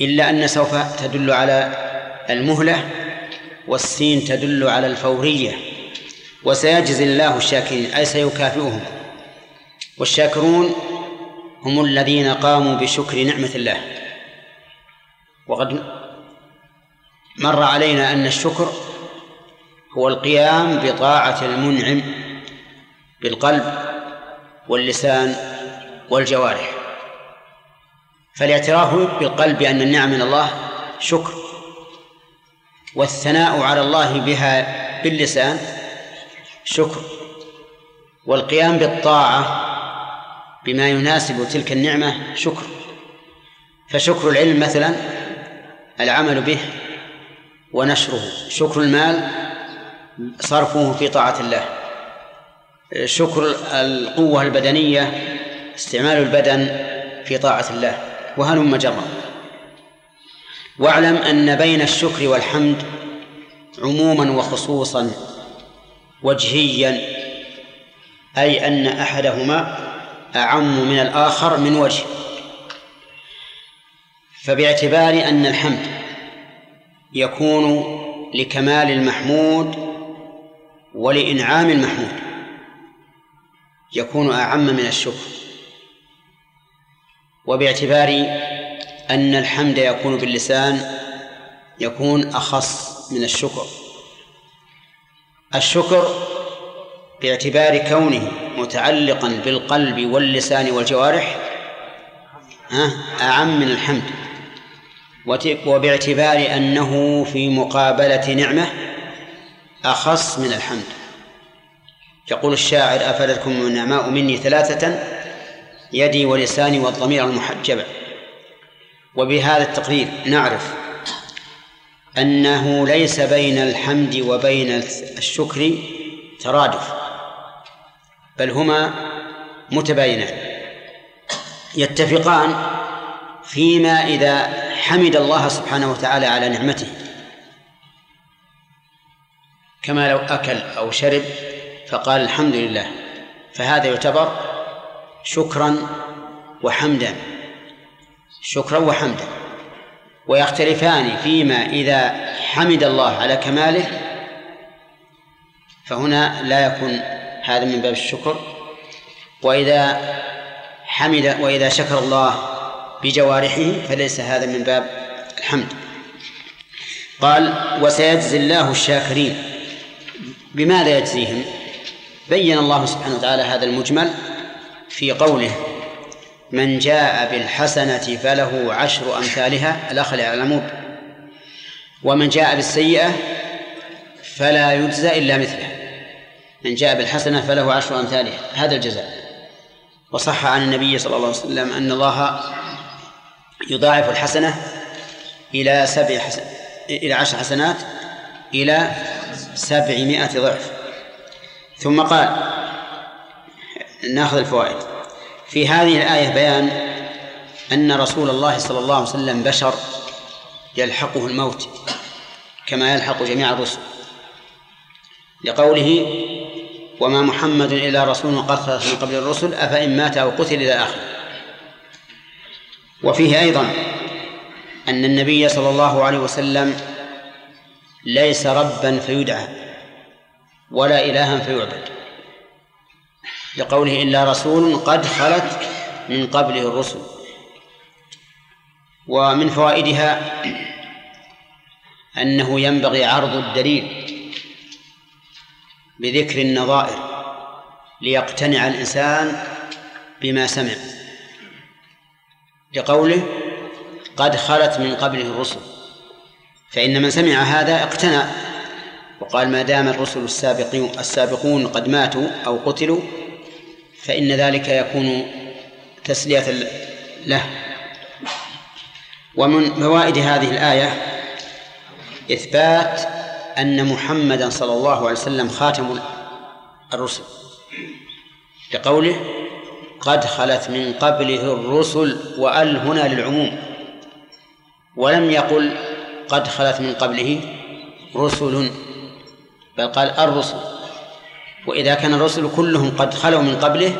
S1: إلا أن سوف تدل على المهلة والسين تدل على الفورية وسيجزي الله الشاكرين أي سيكافئهم. والشاكرون هم الذين قاموا بشكر نعمة الله. وقد مر علينا أن الشكر هو القيام بطاعة المنعم بالقلب واللسان والجوارح. فالاعتراف بالقلب بأن النعم من الله شكر. والثناء على الله بها باللسان شكر. والقيام بالطاعة بما يناسب تلك النعمة شكر. فشكر العلم مثلا العمل به ونشره. شكر المال صرفه في طاعة الله. شكر القوة البدنية استعمال البدن في طاعة الله. وهلم جرا واعلم أن بين الشكر والحمد عموما وخصوصا وجهيا أي أن أحدهما أعم من الآخر من وجه. فباعتبار أن الحمد يكون لكمال المحمود ولإنعام المحمود يكون أعم من الشكر. وباعتبار أن الحمد يكون باللسان يكون أخص من الشكر. الشكر باعتبار كونه متعلقا بالقلب واللسان والجوارح أعم من الحمد. وباعتبار أنه في مقابلة نعمة أخص من الحمد. يقول الشاعر أفادتكم النعماء مني ثلاثة يدي ولساني والضمير المحجبة وبهذا التقرير نعرف أنه ليس بين الحمد وبين الشكر ترادف. بل هما متباينان. يتفقان فيما إذا حمد الله سبحانه وتعالى على نعمته. كما لو أكل أو شرب فقال الحمد لله. فهذا يعتبر شكرا وحمدا. شكرا وحمدا. ويختلفان فيما إذا حمد الله على كماله فهنا لا يكون هذا من باب الشكر. وإذا حمد وإذا شكر الله بجوارحه فليس هذا من باب الحمد. قال وسيجزي الله الشاكرين بماذا يجزيهم؟ بين الله سبحانه وتعالى هذا المجمل في قوله من جاء بالحسنة فله عشر أمثالها الأخ العمود ومن جاء بالسيئة فلا يجزى إلا مثله. من جاء بالحسنة فله عشر أمثالها. هذا الجزاء. وصح عن النبي صلى الله عليه وسلم أن الله يضاعف الحسنة إلى سبع حسن إلى عشر حسنات إلى سبعمائة ضعف. ثم قال ناخذ الفوائد. في هذه الآية بيان أن رسول الله صلى الله عليه وسلم بشر يلحقه الموت كما يلحق جميع الرسل. لقوله وما محمد إلا رسول قد خلت من قبل الرسل أفإن مات أو قتل إلى آخره. وفيه أيضا أن النبي صلى الله عليه وسلم ليس ربا فيدعى ولا إلها فيعبد. لقوله إلا رسول قد خلت من قبله الرسل. ومن فوائدها أنه ينبغي عرض الدليل بذكر النظائر ليقتنع الإنسان بما سمع. لقوله قد خلت من قبله الرسل. فإن من سمع هذا اقتنع. وقال ما دام الرسل السابقون السابقون قد ماتوا أو قتلوا فإن ذلك يكون تسلية له. ومن فوائد هذه الآية إثبات أن محمدا صلى الله عليه وسلم خاتم الرسل. لقوله قد خلت من قبله الرسل وأل هنا للعموم. ولم يقل قد خلت من قبله رسل. بل قال الرسل. وإذا كان الرسل كلهم قد خلوا من قبله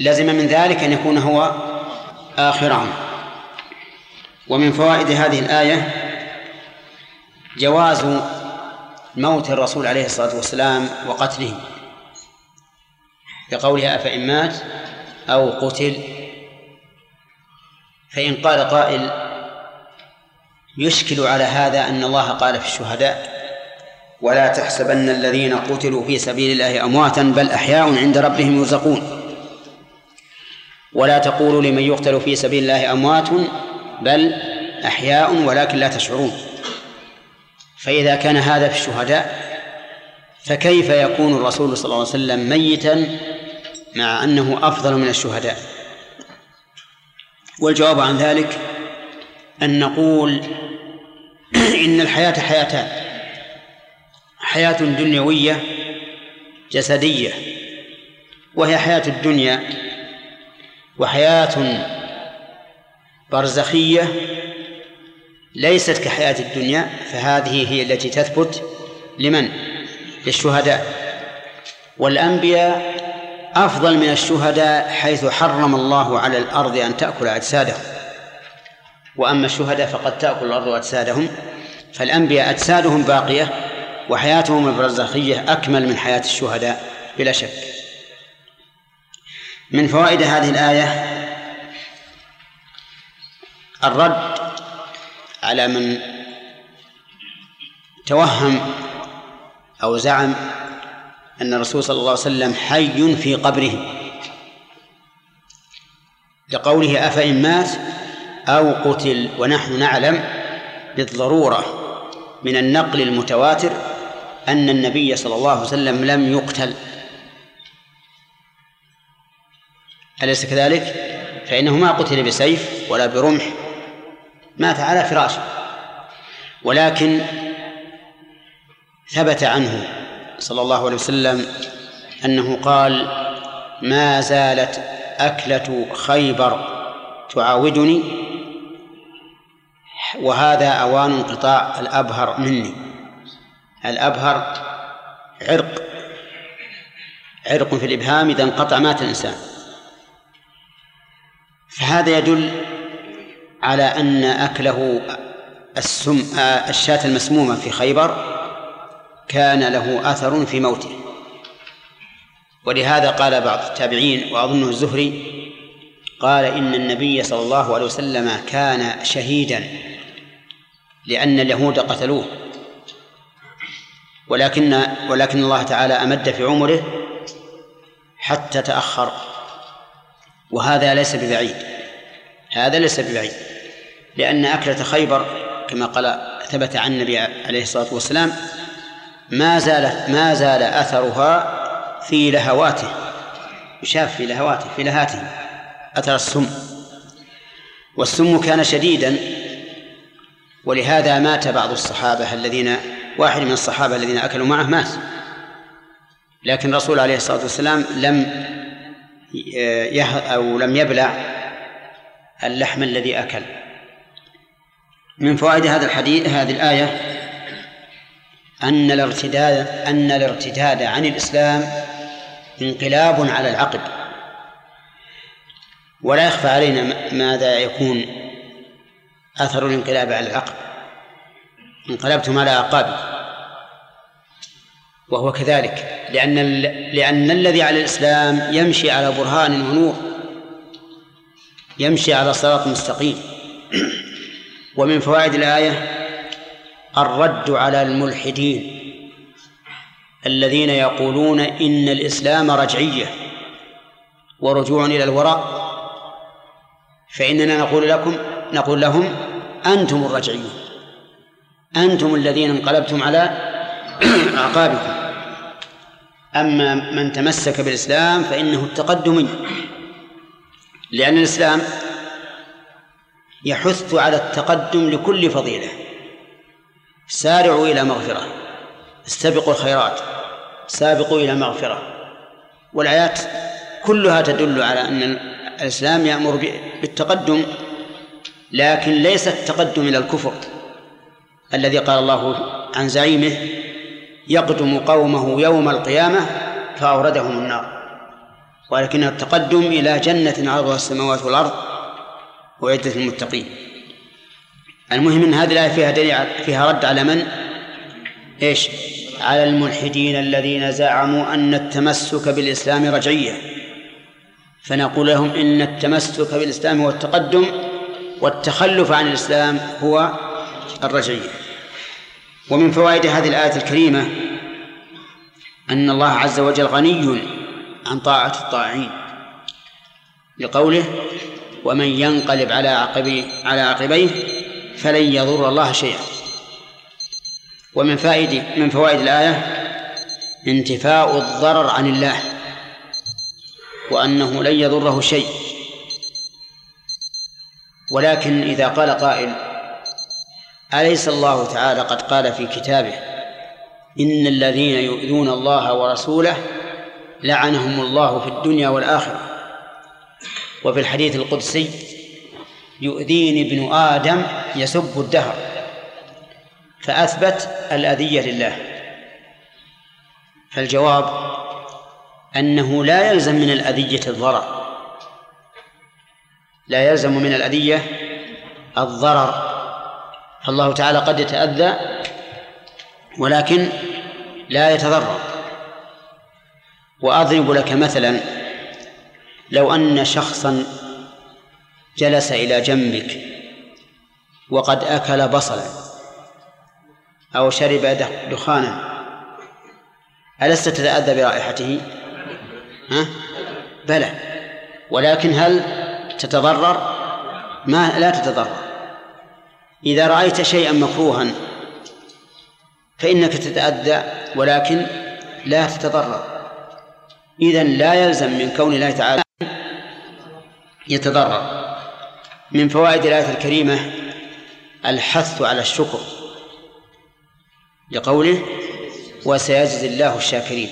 S1: لزم من ذلك أن يكون هو آخرهم. ومن فوائد هذه الآية جواز موت الرسول عليه الصلاة والسلام وقتله لقولها أفإن مات أو قتل فإن قال قائل يشكل على هذا أن الله قال في الشهداء ولا تحسبن الذين قتلوا في سبيل الله أمواتا بل أحياء عند ربهم يرزقون ولا تقولوا لمن يقتل في سبيل الله أموات بل أحياء ولكن لا تشعرون فإذا كان هذا في الشهداء فكيف يكون الرسول صلى الله عليه وسلم ميتا مع أنه أفضل من الشهداء؟ والجواب عن ذلك أن نقول إن الحياة حياتان. حياة دنيوية جسدية وهي حياة الدنيا وحياة برزخية ليست كحياة الدنيا فهذه هي التي تثبت لمن؟ للشهداء. والأنبياء أفضل من الشهداء حيث حرم الله على الأرض أن تأكل أجسادهم. وأما الشهداء فقد تأكل الأرض أجسادهم. فالأنبياء أجسادهم باقية وحياتهم البرزخية أكمل من حياة الشهداء بلا شك. من فوائد هذه الآية الرد على من توهم أو زعم أن الرسول صلى الله عليه وسلم حي في قبره لقوله أفإن مات أو قتل ونحن نعلم بالضرورة من النقل المتواتر أن النبي صلى الله عليه وسلم لم يقتل أليس كذلك؟ فإنه ما قتل بسيف ولا برمح مات على فراشه. ولكن ثبت عنه صلى الله عليه وسلم أنه قال ما زالت أكلة خيبر تعاودني وهذا أوان انقطاع الأبهر مني. الأبهر عرق عرق في الإبهام إذا انقطع مات الإنسان. فهذا يدل على أن أكله السم الشاة المسمومة في خيبر كان له أثر في موته. ولهذا قال بعض التابعين وأظنه الزهري قال إن النبي صلى الله عليه وسلم كان شهيدا لأن اليهود قتلوه. ولكن ولكن الله تعالى أمد في عمره حتى تأخر. وهذا ليس ببعيد. هذا ليس ببعيد. لأن أكلة خيبر كما قال ثبت عن النبي عليه الصلاة والسلام ما زالت ما زال أثرها في لهواته يشاف في لهواته في لهاته أثر السم. والسم كان شديدا ولهذا مات بعض الصحابة الذين واحد من الصحابة الذين أكلوا معه مات. لكن الرسول عليه الصلاة والسلام لم يه أو لم يبلع اللحم الذي أكل. من فوائد هذا الحديث هذه الآية أن الارتداد أن الارتداد عن الإسلام انقلاب على العقل ولا يخفى علينا ماذا يكون أثر الانقلاب على العقل انقلبتم على أعقابكم وهو كذلك. لأن لأن الذي على الإسلام يمشي على برهان ونور يمشي على صراط مستقيم. ومن فوائد الآية الرد على الملحدين الذين يقولون إن الإسلام رجعية ورجوع إلى الوراء فإننا نقول لكم نقول لهم أنتم الرجعيون أنتم الذين انقلبتم على أعقابكم. أما من تمسك بالإسلام فإنه التقدمي لأن الإسلام يحث على التقدم لكل فضيلة. سارعوا إلى مغفرة. استبقوا الخيرات. سابقوا إلى مغفرة. والآيات كلها تدل على أن الإسلام يأمر بالتقدم لكن ليس التقدم إلى الكفر. الذي قال الله عن زعيمه يقدم قومه يوم القيامة فأوردهم النار. ولكن التقدم إلى جنة عرضها السماوات والأرض وعدة المتقين المهم إن هذه الآية فيها دليل فيها رد على من؟ إيش؟ على الملحدين الذين زعموا أن التمسك بالإسلام رجعية فنقول لهم إن التمسك بالإسلام هو التقدم والتخلف عن الإسلام هو الرجعية ومن فوائد هذه الآية الكريمة أن الله عز وجل غني عن طاعة الطاعين لقوله ومن ينقلب على عقبيه على عقبيه فلن يضر الله شيئا. ومن فائد من فوائد الآية انتفاء الضرر عن الله وأنه لن يضره شيء. ولكن إذا قال قائل أليس الله تعالى قد قال في كتابه إن الذين يؤذون الله ورسوله لعنهم الله في الدنيا والآخرة؟ وفي الحديث القدسي يؤذيني ابن آدم يسب الدهر فأثبت الأذية لله. فالجواب أنه لا يلزم من الأذية الضرر. لا يلزم من الأذية الضرر. فالله تعالى قد يتأذى ولكن لا يتضرر. وأضرب لك مثلا لو أن شخصا جلس إلى جنبك وقد أكل بصلا أو شرب دخانا ألست تتأذى برائحته؟ ها؟ بلى ولكن هل تتضرر؟ ما لا تتضرر إذا رأيت شيئا مكروها فإنك تتأذى ولكن لا تتضرر إذا لا يلزم من كون الله تعالى يتضرر. من فوائد الآية الكريمة الحث على الشكر لقوله وسيجزي الله الشاكرين.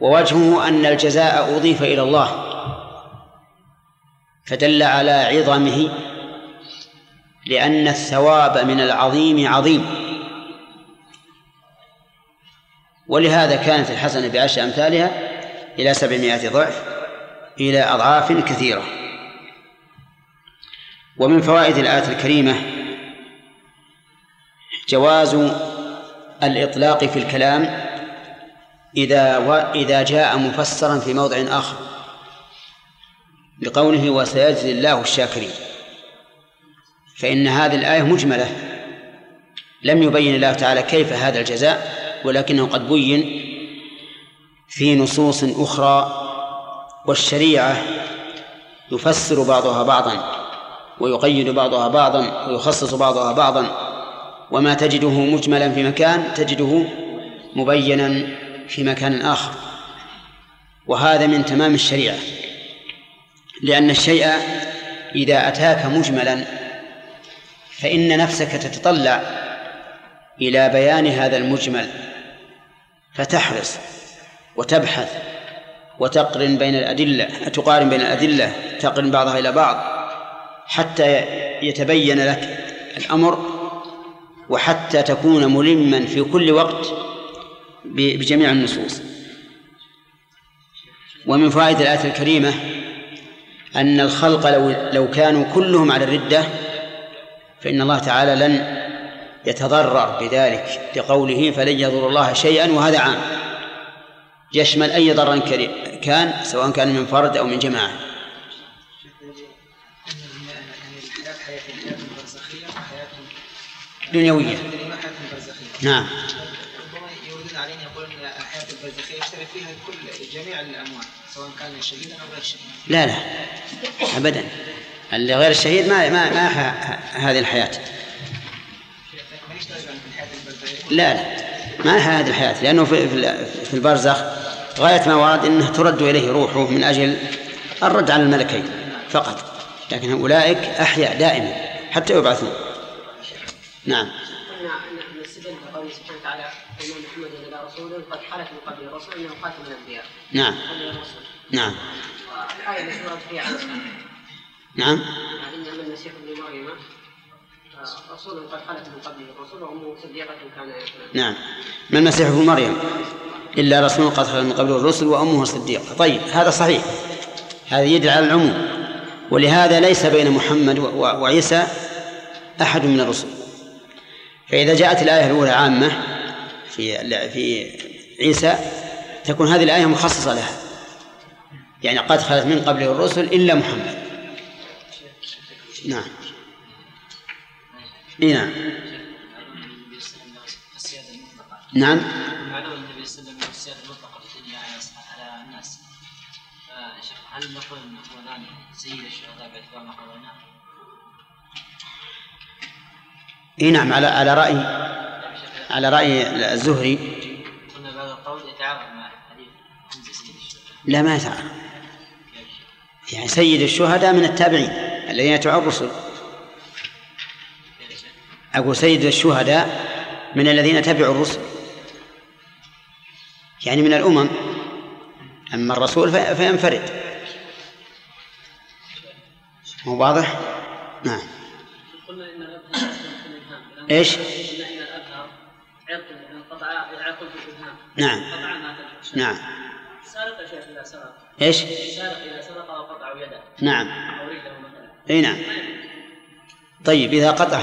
S1: ووجهه أن الجزاء أضيف إلى الله فدل على عظمه لأن الثواب من العظيم عظيم. ولهذا كانت الحسنة بعشر أمثالها إلى سبعمائة ضعف إلى أضعاف كثيرة. ومن فوائد الآية الكريمة جواز الإطلاق في الكلام إذا و... إذا جاء مفسرا في موضع آخر بقوله وسيجزي الله الشاكرين. فإن هذه الآية مجملة لم يبين الله تعالى كيف هذا الجزاء ولكنه قد بين في نصوص أخرى والشريعة يفسر بعضها بعضا ويقيد بعضها بعضا ويخصص بعضها بعضا وما تجده مجملا في مكان تجده مبينا في مكان آخر. وهذا من تمام الشريعة لأن الشيء إذا أتاك مجملا فإن نفسك تتطلع إلى بيان هذا المجمل. فتحرص وتبحث وتقرن بين الأدلة تقارن بين الأدلة تقرن بعضها إلى بعض حتى يتبين لك الأمر وحتى تكون ملما في كل وقت بجميع النصوص. ومن فوائد الآية الكريمة أن الخلق لو لو كانوا كلهم على الردة فإن الله تعالى لن يتضرر بذلك لقوله فلن يضر الله شيئا وهذا عام. يشمل أي ضرر كان سواء كان من فرد أو من جماعة. دنيوية. نعم.
S9: يردون علينا يقولون الحياة البرزخية يشترك فيها كل جميع الأموات سواء كان شهيدا أو غير شهيد
S1: لا لا. أبدا. اللي غير الشهيد ما ما ما هذه الحياة. لا لا. ما هذه الحياة. لأنه في في البرزخ غاية ما ورد أنه ترد إليه روحه من أجل الرد على الملكين فقط. لكن أولئك أحياء دائما حتى يبعثون. نعم. نعم. نعم.
S2: الآية التي ورد فيها
S1: نعم.
S2: إنما المسيح ابن مريم رسول قد خلت من قبله. الرسول وامه صديقة كان
S1: نعم. ما المسيح ابن مريم؟ إلا رسول قد خلت من قبله الرسل وأمه صديقة. طيب هذا صحيح. هذا يدل على العموم. ولهذا ليس بين محمد وعيسى أحد من الرسل. فإذا جاءت الآية الأولى عامة في في عيسى تكون هذه الآية مخصصة لها. يعني قد خلت من قبله الرسل إلا محمد. نعم. إيه نعم. نعم.
S10: معلوم النبي صلى الله عليه وسلم السيادة المطلقة الدنيا على الناس شيخ هل نقول انه الان سيد الشهداء باعتبار ما قرأناه؟
S1: إي نعم على على رأي على رأي الزهري.
S10: قلنا بهذا القول يتعارض مع حديث سيد الشهداء
S1: لا ما يتعارض. يعني سيد الشهداء من التابعين الذين يتبعون الرسل أقول سيد الشهداء من الذين تبعوا الرسل. يعني من الأمم. أما الرسول في- فينفرد. مو واضح؟ نعم.
S10: قلنا في الإبهام.
S1: إيش؟
S10: إن الأبهار عرق انقطع عرق في الإبهام.
S1: نعم.
S10: قطع ما
S1: نعم.
S10: سارق يا شيخ إذا سرق.
S1: إيش؟
S10: سارق إذا سرق أو قطع يده.
S1: نعم.
S10: أو رجله مثلا.
S1: إي نعم. طيب إذا قطع.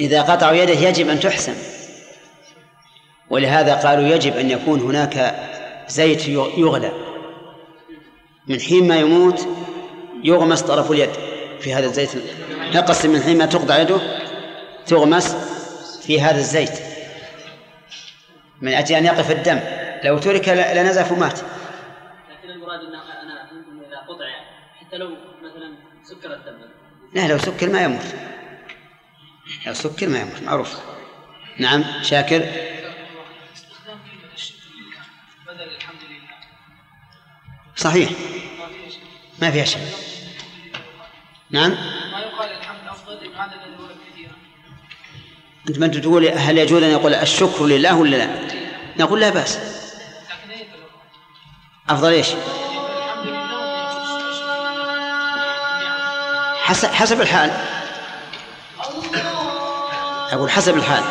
S1: إذا قطعوا يده يجب أن تحسن. ولهذا قالوا يجب أن يكون هناك زيت يغلى. من حين ما يموت يغمس طرف اليد. في هذا الزيت يقص من حين ما تقطع يده تغمس في هذا الزيت. من أجل أن يقف الدم. لو ترك لنزف ومات.
S10: لكن المراد أن أنا إن إذا قطع حتى لو مثلا سكر الدم.
S1: لا لو سكر ما يموت. لو سكر ما يموت معروف. نعم شاكر. صحيح.
S12: ما فيها شيء.
S1: نعم.
S12: ما يقال الحمد ورد كثيرا
S1: أنت ما تقول هل يجوز أن يقول الشكر لله ولا لا؟ نقول لا بأس.
S12: أفضل إيش؟
S1: حسب حسب الحال. أقول حسب الحال.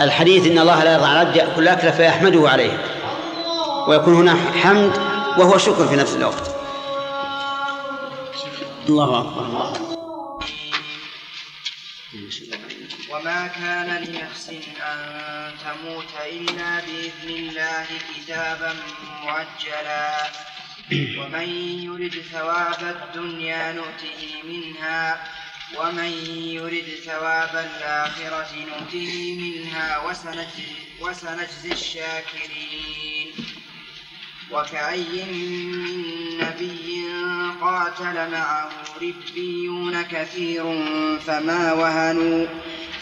S1: الحديث إن الله لا يرضى عن العبد ياكل اكله فيحمده عليه. ويكون هنا حمد وهو شكر في نفس الوقت. الله اكبر الله أكبر.
S13: وما كان لنفس أن تموت إلا بإذن الله كتابا مؤجلا. ومن يرد ثواب الدنيا نؤته منها. ومن يرد ثواب الآخرة نؤته منها وسنجزي, وسنجزي الشاكرين. وكأي من نبي قاتل معه ربيون كثير فما وهنوا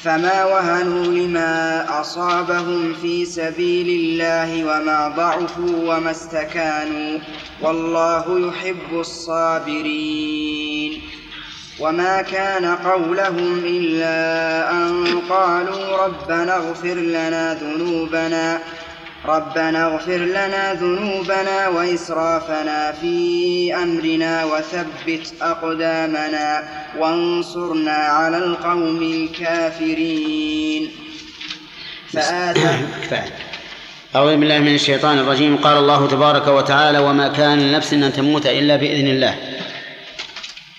S13: فما وهنوا لما أصابهم في سبيل الله وما ضعفوا وما استكانوا. والله يحب الصابرين. وما كان قولهم إلا أن قالوا ربنا اغفر لنا ذنوبنا ربنا اغفر لنا ذنوبنا وإسرافنا في أمرنا وثبت أقدامنا وانصرنا على القوم الكافرين.
S1: أعوذ بالله من الشيطان الرجيم. قال الله تبارك وتعالى وما كان لنفس أن تموت إلا بإذن الله.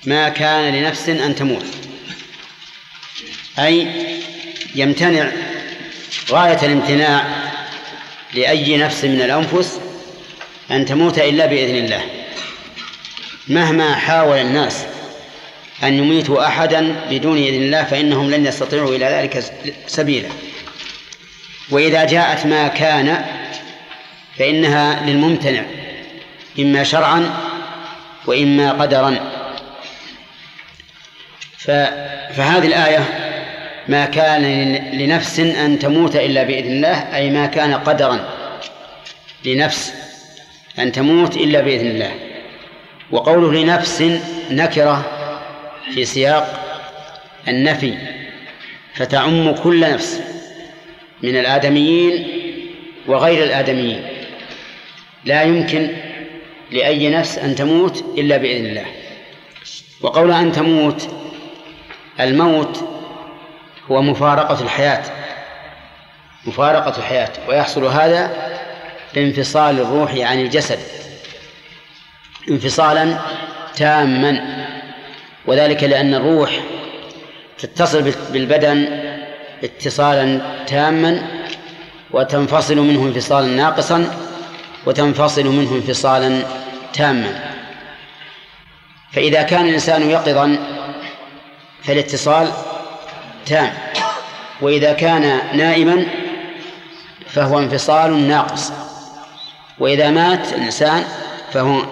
S1: ما كان لنفس أن تموت. أي يمتنع غاية الامتناع لأي نفس من الأنفس أن تموت إلا بإذن الله. مهما حاول الناس أن يميتوا أحدا بدون إذن الله فإنهم لن يستطيعوا إلى ذلك سبيلا. وإذا جاءت ما كان فإنها للممتنع إما شرعا وإما قدرا. فهذه الآية ما كان لنفس أن تموت إلا بإذن الله أي ما كان قدرا لنفس أن تموت إلا بإذن الله. وقوله لنفس نكرة في سياق النفي فتعم كل نفس من الآدميين وغير الآدميين. لا يمكن لأي نفس أن تموت إلا بإذن الله. وقول أن تموت الموت هو مفارقة الحياة مفارقة الحياة ويحصل هذا بانفصال الروح عن الجسد انفصالا تاما وذلك لأن الروح تتصل بالبدن اتصالا تاما وتنفصل منه انفصالا ناقصا وتنفصل منه انفصالا تاما. فإذا كان الإنسان يقظا فالاتصال تام. وإذا كان نائما فهو انفصال ناقص. وإذا مات الإنسان فهو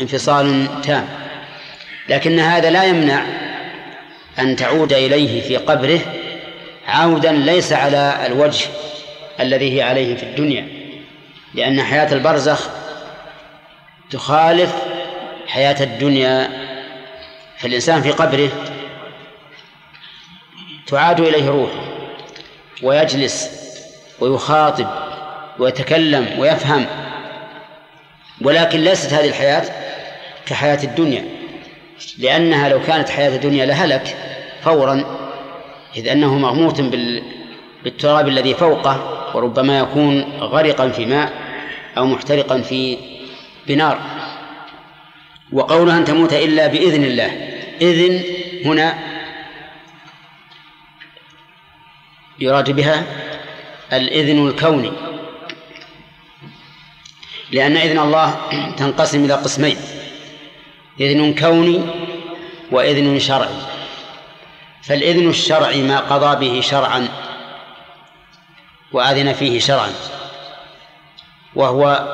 S1: انفصال تام. لكن هذا لا يمنع أن تعود إليه في قبره عودا ليس على الوجه الذي هي عليه في الدنيا. لأن حياة البرزخ تخالف حياة الدنيا فالإنسان في قبره. تعاد إليه روحه ويجلس ويخاطب ويتكلم ويفهم ولكن ليست هذه الحياة كحياة الدنيا لأنها لو كانت حياة الدنيا لهلك فورا إذ أنه مغموط بال بالتراب الذي فوقه وربما يكون غرقا في ماء أو محترقا في بنار. وقولها أن تموت إلا بإذن الله إذن هنا يراد بها الإذن الكوني. لأن إذن الله تنقسم إلى قسمين إذن كوني وإذن شرعي. فالإذن الشرعي ما قضى به شرعا وأذن فيه شرعا وهو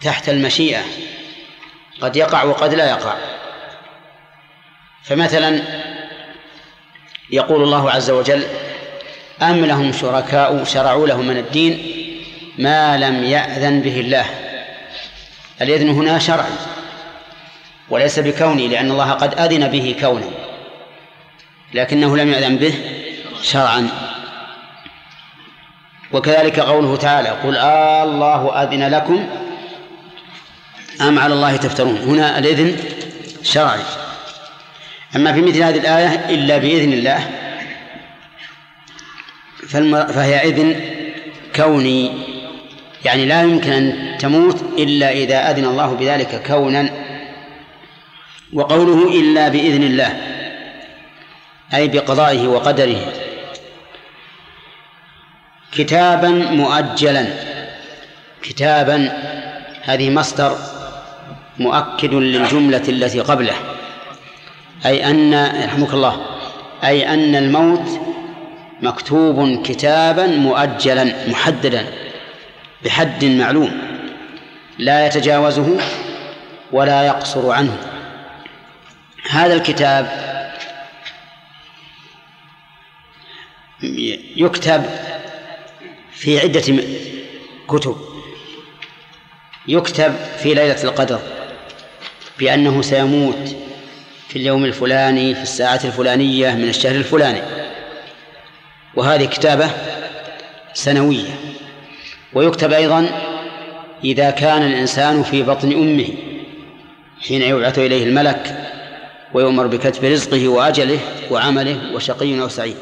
S1: تحت المشيئة قد يقع وقد لا يقع. فمثلا يقول الله عز وجل أم لهم شركاء شرعوا لهم من الدين ما لم يأذن به الله؟ الإذن هنا شرعي وليس بكوني لأن الله قد أذن به كونا لكنه لم يأذن به شرعا. وكذلك قوله تعالى قل آه الله أذن لكم أم على الله تفترون؟ هنا الإذن شرعي. أما في مثل هذه الآية إلا بإذن الله فهي إذن كوني. يعني لا يمكن أن تموت إلا إذا أذن الله بذلك كونا. وقوله إلا بإذن الله أي بقضائه وقدره. كتابا مؤجلا. كتابا هذه مصدر مؤكد للجملة التي قبله. أي أن يرحمك الله أي أن الموت مكتوب كتابا مؤجلا محددا بحد معلوم لا يتجاوزه ولا يقصر عنه. هذا الكتاب يكتب في عدة كتب. يكتب في ليلة القدر بأنه سيموت في اليوم الفلاني في الساعة الفلانية من الشهر الفلاني. وهذه كتابة سنوية. ويكتب أيضا إذا كان الإنسان في بطن أمه حين يبعث إليه الملك ويؤمر بكتب رزقه وأجله وعمله وشقي أو سعيد.